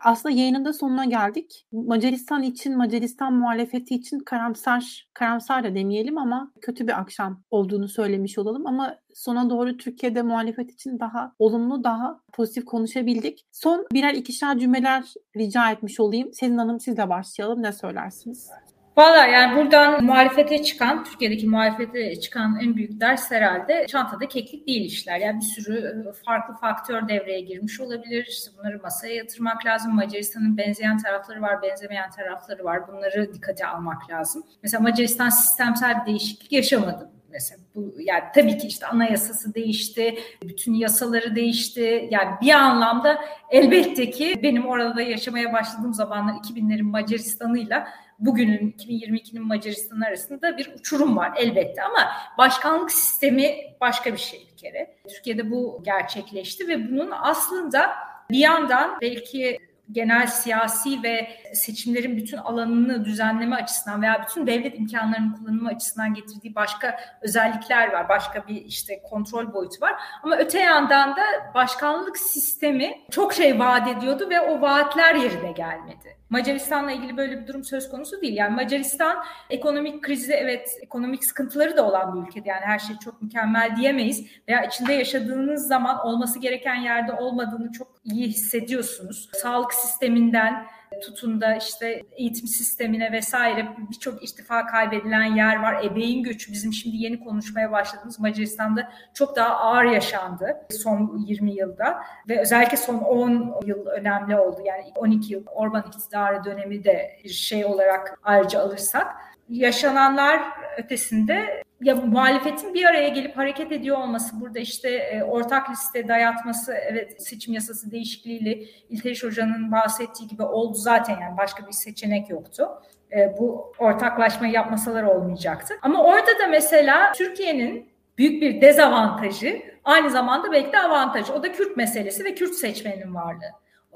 [SPEAKER 1] Aslında yayının da sonuna geldik. Macaristan için, Macaristan muhalefeti için karamsar, karamsar da demeyelim ama kötü bir akşam olduğunu söylemiş olalım. Ama sona doğru Türkiye'de muhalefet için daha olumlu, daha pozitif konuşabildik. Son birer ikişer cümleler rica etmiş olayım. Selin Hanım sizle başlayalım. Ne söylersiniz?
[SPEAKER 2] Valla yani buradan muhalefete çıkan, Türkiye'deki muhalefete çıkan en büyük ders herhalde çantada keklik değil işler. Yani bir sürü e, farklı faktör devreye girmiş olabilir. İşte bunları masaya yatırmak lazım. Macaristan'ın benzeyen tarafları var, benzemeyen tarafları var. Bunları dikkate almak lazım. Mesela Macaristan sistemsel bir değişiklik yaşamadı mesela bu yani tabii ki işte anayasası değişti, bütün yasaları değişti. Yani bir anlamda elbette ki benim orada yaşamaya başladığım zamanlar 2000'lerin Macaristan'ıyla bugünün 2022'nin Macaristan arasında bir uçurum var elbette ama başkanlık sistemi başka bir şey bir kere. Türkiye'de bu gerçekleşti ve bunun aslında bir yandan belki genel siyasi ve seçimlerin bütün alanını düzenleme açısından veya bütün devlet imkanlarının kullanımı açısından getirdiği başka özellikler var. Başka bir işte kontrol boyutu var. Ama öte yandan da başkanlık sistemi çok şey vaat ediyordu ve o vaatler yerine gelmedi. Macaristan'la ilgili böyle bir durum söz konusu değil. Yani Macaristan ekonomik krizi evet ekonomik sıkıntıları da olan bir ülke. Yani her şey çok mükemmel diyemeyiz. Veya içinde yaşadığınız zaman olması gereken yerde olmadığını çok iyi hissediyorsunuz. Sağlık sisteminden tutun da işte eğitim sistemine vesaire birçok irtifa kaybedilen yer var. Ebeğin göçü bizim şimdi yeni konuşmaya başladığımız Macaristan'da çok daha ağır yaşandı son 20 yılda ve özellikle son 10 yıl önemli oldu. Yani 12 yıl Orban iktidarı dönemi de bir şey olarak ayrıca alırsak yaşananlar ötesinde ya muhalefetin bir araya gelip hareket ediyor olması burada işte e, ortak liste dayatması evet seçim yasası değişikliğiyle İlteriş Hoca'nın bahsettiği gibi oldu zaten yani başka bir seçenek yoktu. E, bu ortaklaşmayı yapmasalar olmayacaktı. Ama orada da mesela Türkiye'nin büyük bir dezavantajı aynı zamanda belki de avantajı. O da Kürt meselesi ve Kürt seçmenin varlığı.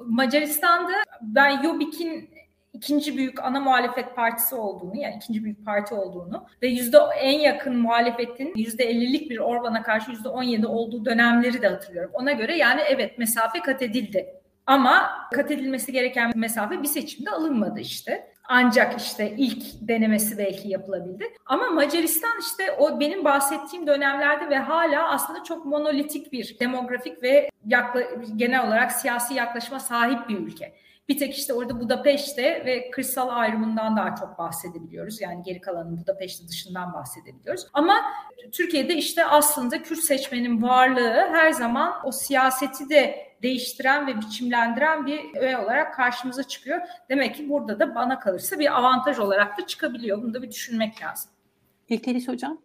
[SPEAKER 2] Macaristan'da ben Jobbik'in ikinci büyük ana muhalefet partisi olduğunu yani ikinci büyük parti olduğunu ve yüzde en yakın muhalefetin yüzde ellilik bir Orban'a karşı yüzde on yedi olduğu dönemleri de hatırlıyorum. Ona göre yani evet mesafe kat edildi. Ama kat edilmesi gereken mesafe bir seçimde alınmadı işte. ancak işte ilk denemesi belki yapılabildi. Ama Macaristan işte o benim bahsettiğim dönemlerde ve hala aslında çok monolitik bir demografik ve yakla, genel olarak siyasi yaklaşıma sahip bir ülke. Bir tek işte orada Budapeşte ve kırsal ayrımından daha çok bahsedebiliyoruz. Yani geri kalanın Budapeşte dışından bahsedebiliyoruz. Ama Türkiye'de işte aslında Kürt seçmenin varlığı her zaman o siyaseti de değiştiren ve biçimlendiren bir öğe olarak karşımıza çıkıyor. Demek ki burada da bana kalırsa bir avantaj olarak da çıkabiliyor. Bunu da bir düşünmek lazım.
[SPEAKER 1] İlteriş Hocam?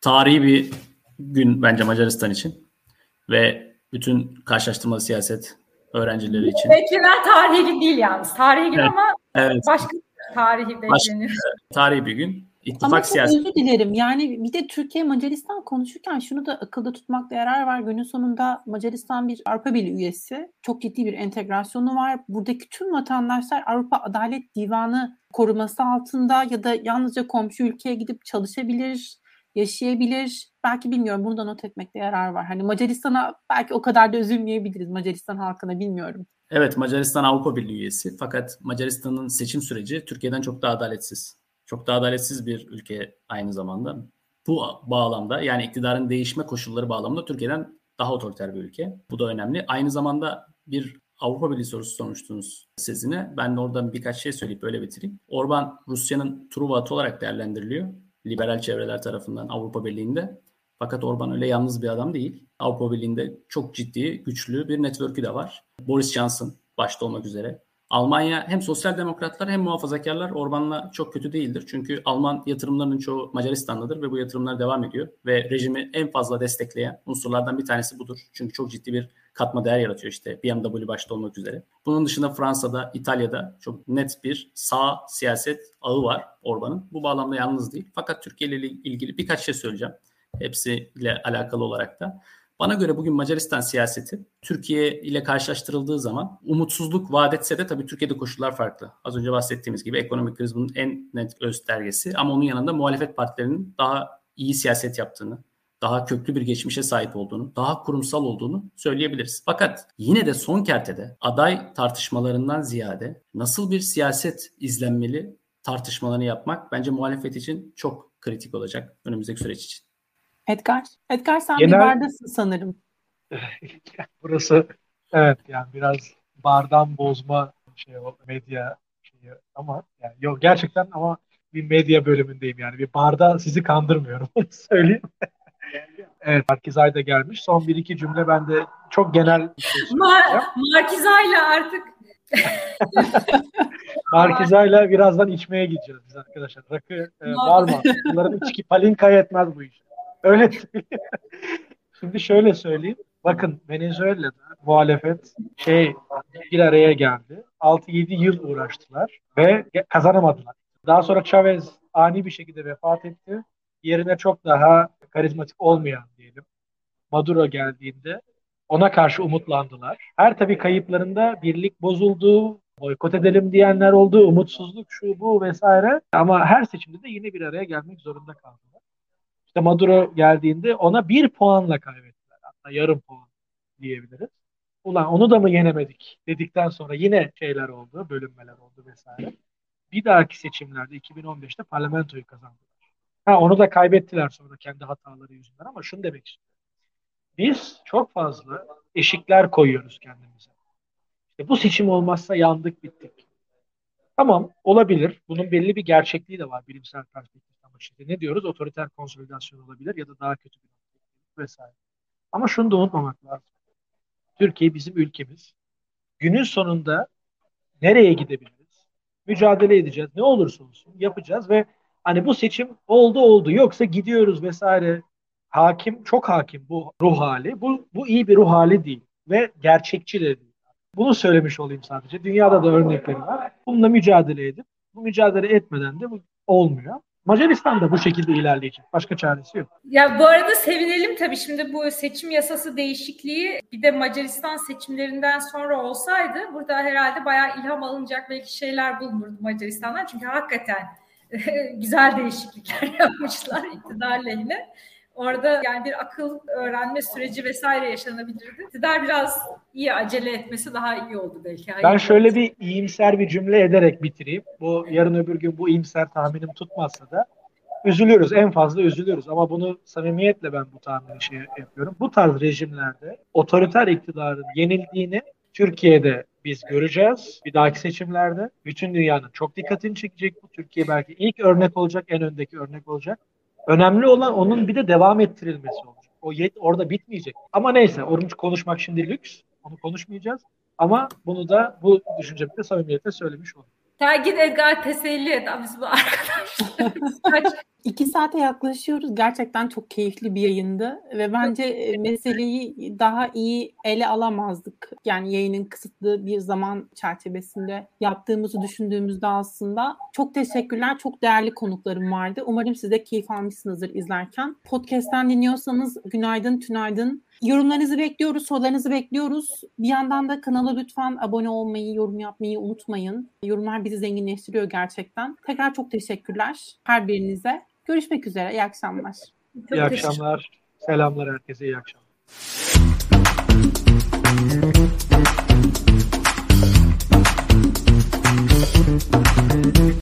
[SPEAKER 3] Tarihi bir gün bence Macaristan için ve bütün karşılaştırmalı siyaset öğrencileri için.
[SPEAKER 2] Beklenen tarihi değil yalnız. Tarihi gün
[SPEAKER 3] evet.
[SPEAKER 2] ama
[SPEAKER 3] evet.
[SPEAKER 2] başka tarihi bekleniyor.
[SPEAKER 3] tarihi bir gün. İttifak
[SPEAKER 1] Ama
[SPEAKER 3] siyaseti.
[SPEAKER 1] özür dilerim. Yani bir de Türkiye Macaristan konuşurken şunu da akılda tutmakta yarar var. Günün sonunda Macaristan bir Avrupa Birliği üyesi. Çok ciddi bir entegrasyonu var. Buradaki tüm vatandaşlar Avrupa Adalet Divanı koruması altında ya da yalnızca komşu ülkeye gidip çalışabilir, yaşayabilir. Belki bilmiyorum bunu da not etmekte yarar var. Hani Macaristan'a belki o kadar da üzülmeyebiliriz Macaristan halkına bilmiyorum.
[SPEAKER 3] Evet Macaristan Avrupa Birliği üyesi fakat Macaristan'ın seçim süreci Türkiye'den çok daha adaletsiz. Çok daha adaletsiz bir ülke aynı zamanda. Bu bağlamda yani iktidarın değişme koşulları bağlamında Türkiye'den daha otoriter bir ülke. Bu da önemli. Aynı zamanda bir Avrupa Birliği sorusu sormuştunuz sizine. Ben de oradan birkaç şey söyleyip böyle bitireyim. Orban Rusya'nın Truva olarak değerlendiriliyor. Liberal çevreler tarafından Avrupa Birliği'nde. Fakat Orban öyle yalnız bir adam değil. Avrupa Birliği'nde çok ciddi, güçlü bir network'ü de var. Boris Johnson başta olmak üzere. Almanya hem sosyal demokratlar hem muhafazakarlar Orban'la çok kötü değildir. Çünkü Alman yatırımlarının çoğu Macaristan'dadır ve bu yatırımlar devam ediyor. Ve rejimi en fazla destekleyen unsurlardan bir tanesi budur. Çünkü çok ciddi bir katma değer yaratıyor işte BMW başta olmak üzere. Bunun dışında Fransa'da, İtalya'da çok net bir sağ siyaset ağı var Orban'ın. Bu bağlamda yalnız değil. Fakat Türkiye ile ilgili birkaç şey söyleyeceğim. Hepsiyle alakalı olarak da. Bana göre bugün Macaristan siyaseti Türkiye ile karşılaştırıldığı zaman umutsuzluk vaat etse de tabii Türkiye'de koşullar farklı. Az önce bahsettiğimiz gibi ekonomik kriz bunun en net göstergesi ama onun yanında muhalefet partilerinin daha iyi siyaset yaptığını, daha köklü bir geçmişe sahip olduğunu, daha kurumsal olduğunu söyleyebiliriz. Fakat yine de son kertede aday tartışmalarından ziyade nasıl bir siyaset izlenmeli tartışmalarını yapmak bence muhalefet için çok kritik olacak önümüzdeki süreç için.
[SPEAKER 1] Edgar, Edgar sen
[SPEAKER 4] Genel...
[SPEAKER 1] bir bardasın sanırım.
[SPEAKER 4] Burası evet yani biraz bardan bozma şey o medya şeyi ama yani yok gerçekten ama bir medya bölümündeyim yani bir barda sizi kandırmıyorum söyleyeyim. Evet Markizay da gelmiş. Son bir iki cümle ben de çok genel bir şey
[SPEAKER 2] Mar Markizay'la artık
[SPEAKER 4] Markizay'la birazdan içmeye gideceğiz biz arkadaşlar. Rakı e, var mı? Bunların içki palinkaya etmez bu iş. Öyle Şimdi şöyle söyleyeyim. Bakın Venezuela'da muhalefet şey bir araya geldi. 6-7 yıl uğraştılar ve kazanamadılar. Daha sonra Chavez ani bir şekilde vefat etti. Yerine çok daha karizmatik olmayan diyelim Maduro geldiğinde ona karşı umutlandılar. Her tabii kayıplarında birlik bozuldu, boykot edelim diyenler oldu, umutsuzluk şu bu vesaire. Ama her seçimde de yine bir araya gelmek zorunda kaldılar. İşte Maduro geldiğinde ona bir puanla kaybettiler. Hatta yarım puan diyebiliriz. Ulan onu da mı yenemedik dedikten sonra yine şeyler oldu, bölünmeler oldu vesaire. Bir dahaki seçimlerde 2015'te parlamentoyu kazandılar. Ha onu da kaybettiler sonra kendi hataları yüzünden ama şunu demek istiyorum. Biz çok fazla eşikler koyuyoruz kendimize. İşte bu seçim olmazsa yandık bittik. Tamam olabilir. Bunun belli bir gerçekliği de var bilimsel perspektiften. İşte ne diyoruz? Otoriter konsolidasyon olabilir ya da daha kötü bir vesaire. Ama şunu da unutmamak lazım. Türkiye bizim ülkemiz. Günün sonunda nereye gidebiliriz? Mücadele edeceğiz. Ne olursa olsun yapacağız ve hani bu seçim oldu oldu yoksa gidiyoruz vesaire. Hakim çok hakim bu ruh hali. Bu, bu iyi bir ruh hali değil ve gerçekçi de değil. Bunu söylemiş olayım sadece. Dünyada da örnekleri var. Bununla mücadele edip bu mücadele etmeden de bu olmuyor. Macaristan da bu şekilde ilerleyecek. Başka çaresi yok.
[SPEAKER 2] Ya bu arada sevinelim tabii şimdi bu seçim yasası değişikliği bir de Macaristan seçimlerinden sonra olsaydı burada herhalde bayağı ilham alınacak belki şeyler bulunurdu Macaristan'dan. Çünkü hakikaten güzel değişiklikler yapmışlar iktidar lehine. Orada yani bir akıl öğrenme süreci vesaire yaşanabilirdi. İktidar biraz iyi acele etmesi daha iyi oldu belki.
[SPEAKER 4] Hayır ben şöyle bir iyimser bir cümle ederek bitireyim. Bu yarın öbür gün bu iyimser tahminim tutmazsa da üzülüyoruz. En fazla üzülüyoruz ama bunu samimiyetle ben bu tahmini şey yapıyorum. Bu tarz rejimlerde otoriter iktidarın yenildiğini Türkiye'de biz göreceğiz bir dahaki seçimlerde. Bütün dünyanın çok dikkatini çekecek bu. Türkiye belki ilk örnek olacak, en öndeki örnek olacak. Önemli olan onun bir de devam ettirilmesi olacak. O yet orada bitmeyecek. Ama neyse, onu konuşmak şimdi lüks. Onu konuşmayacağız. Ama bunu da bu düşüncemi de samimiyetle söylemiş oldum.
[SPEAKER 2] Sen git Edgar teselli et. Biz bu arkadaşlar.
[SPEAKER 1] İki saate yaklaşıyoruz. Gerçekten çok keyifli bir yayındı ve bence e, meseleyi daha iyi ele alamazdık. Yani yayının kısıtlı bir zaman çerçevesinde yaptığımızı düşündüğümüzde aslında çok teşekkürler. Çok değerli konuklarım vardı. Umarım siz de keyif almışsınızdır izlerken. Podcast'ten dinliyorsanız günaydın, tünaydın. Yorumlarınızı bekliyoruz, sorularınızı bekliyoruz. Bir yandan da kanala lütfen abone olmayı, yorum yapmayı unutmayın. Yorumlar bizi zenginleştiriyor gerçekten. Tekrar çok teşekkürler her birinize. Görüşmek üzere. İyi akşamlar.
[SPEAKER 4] Çok iyi akşamlar. Selamlar herkese. İyi akşamlar.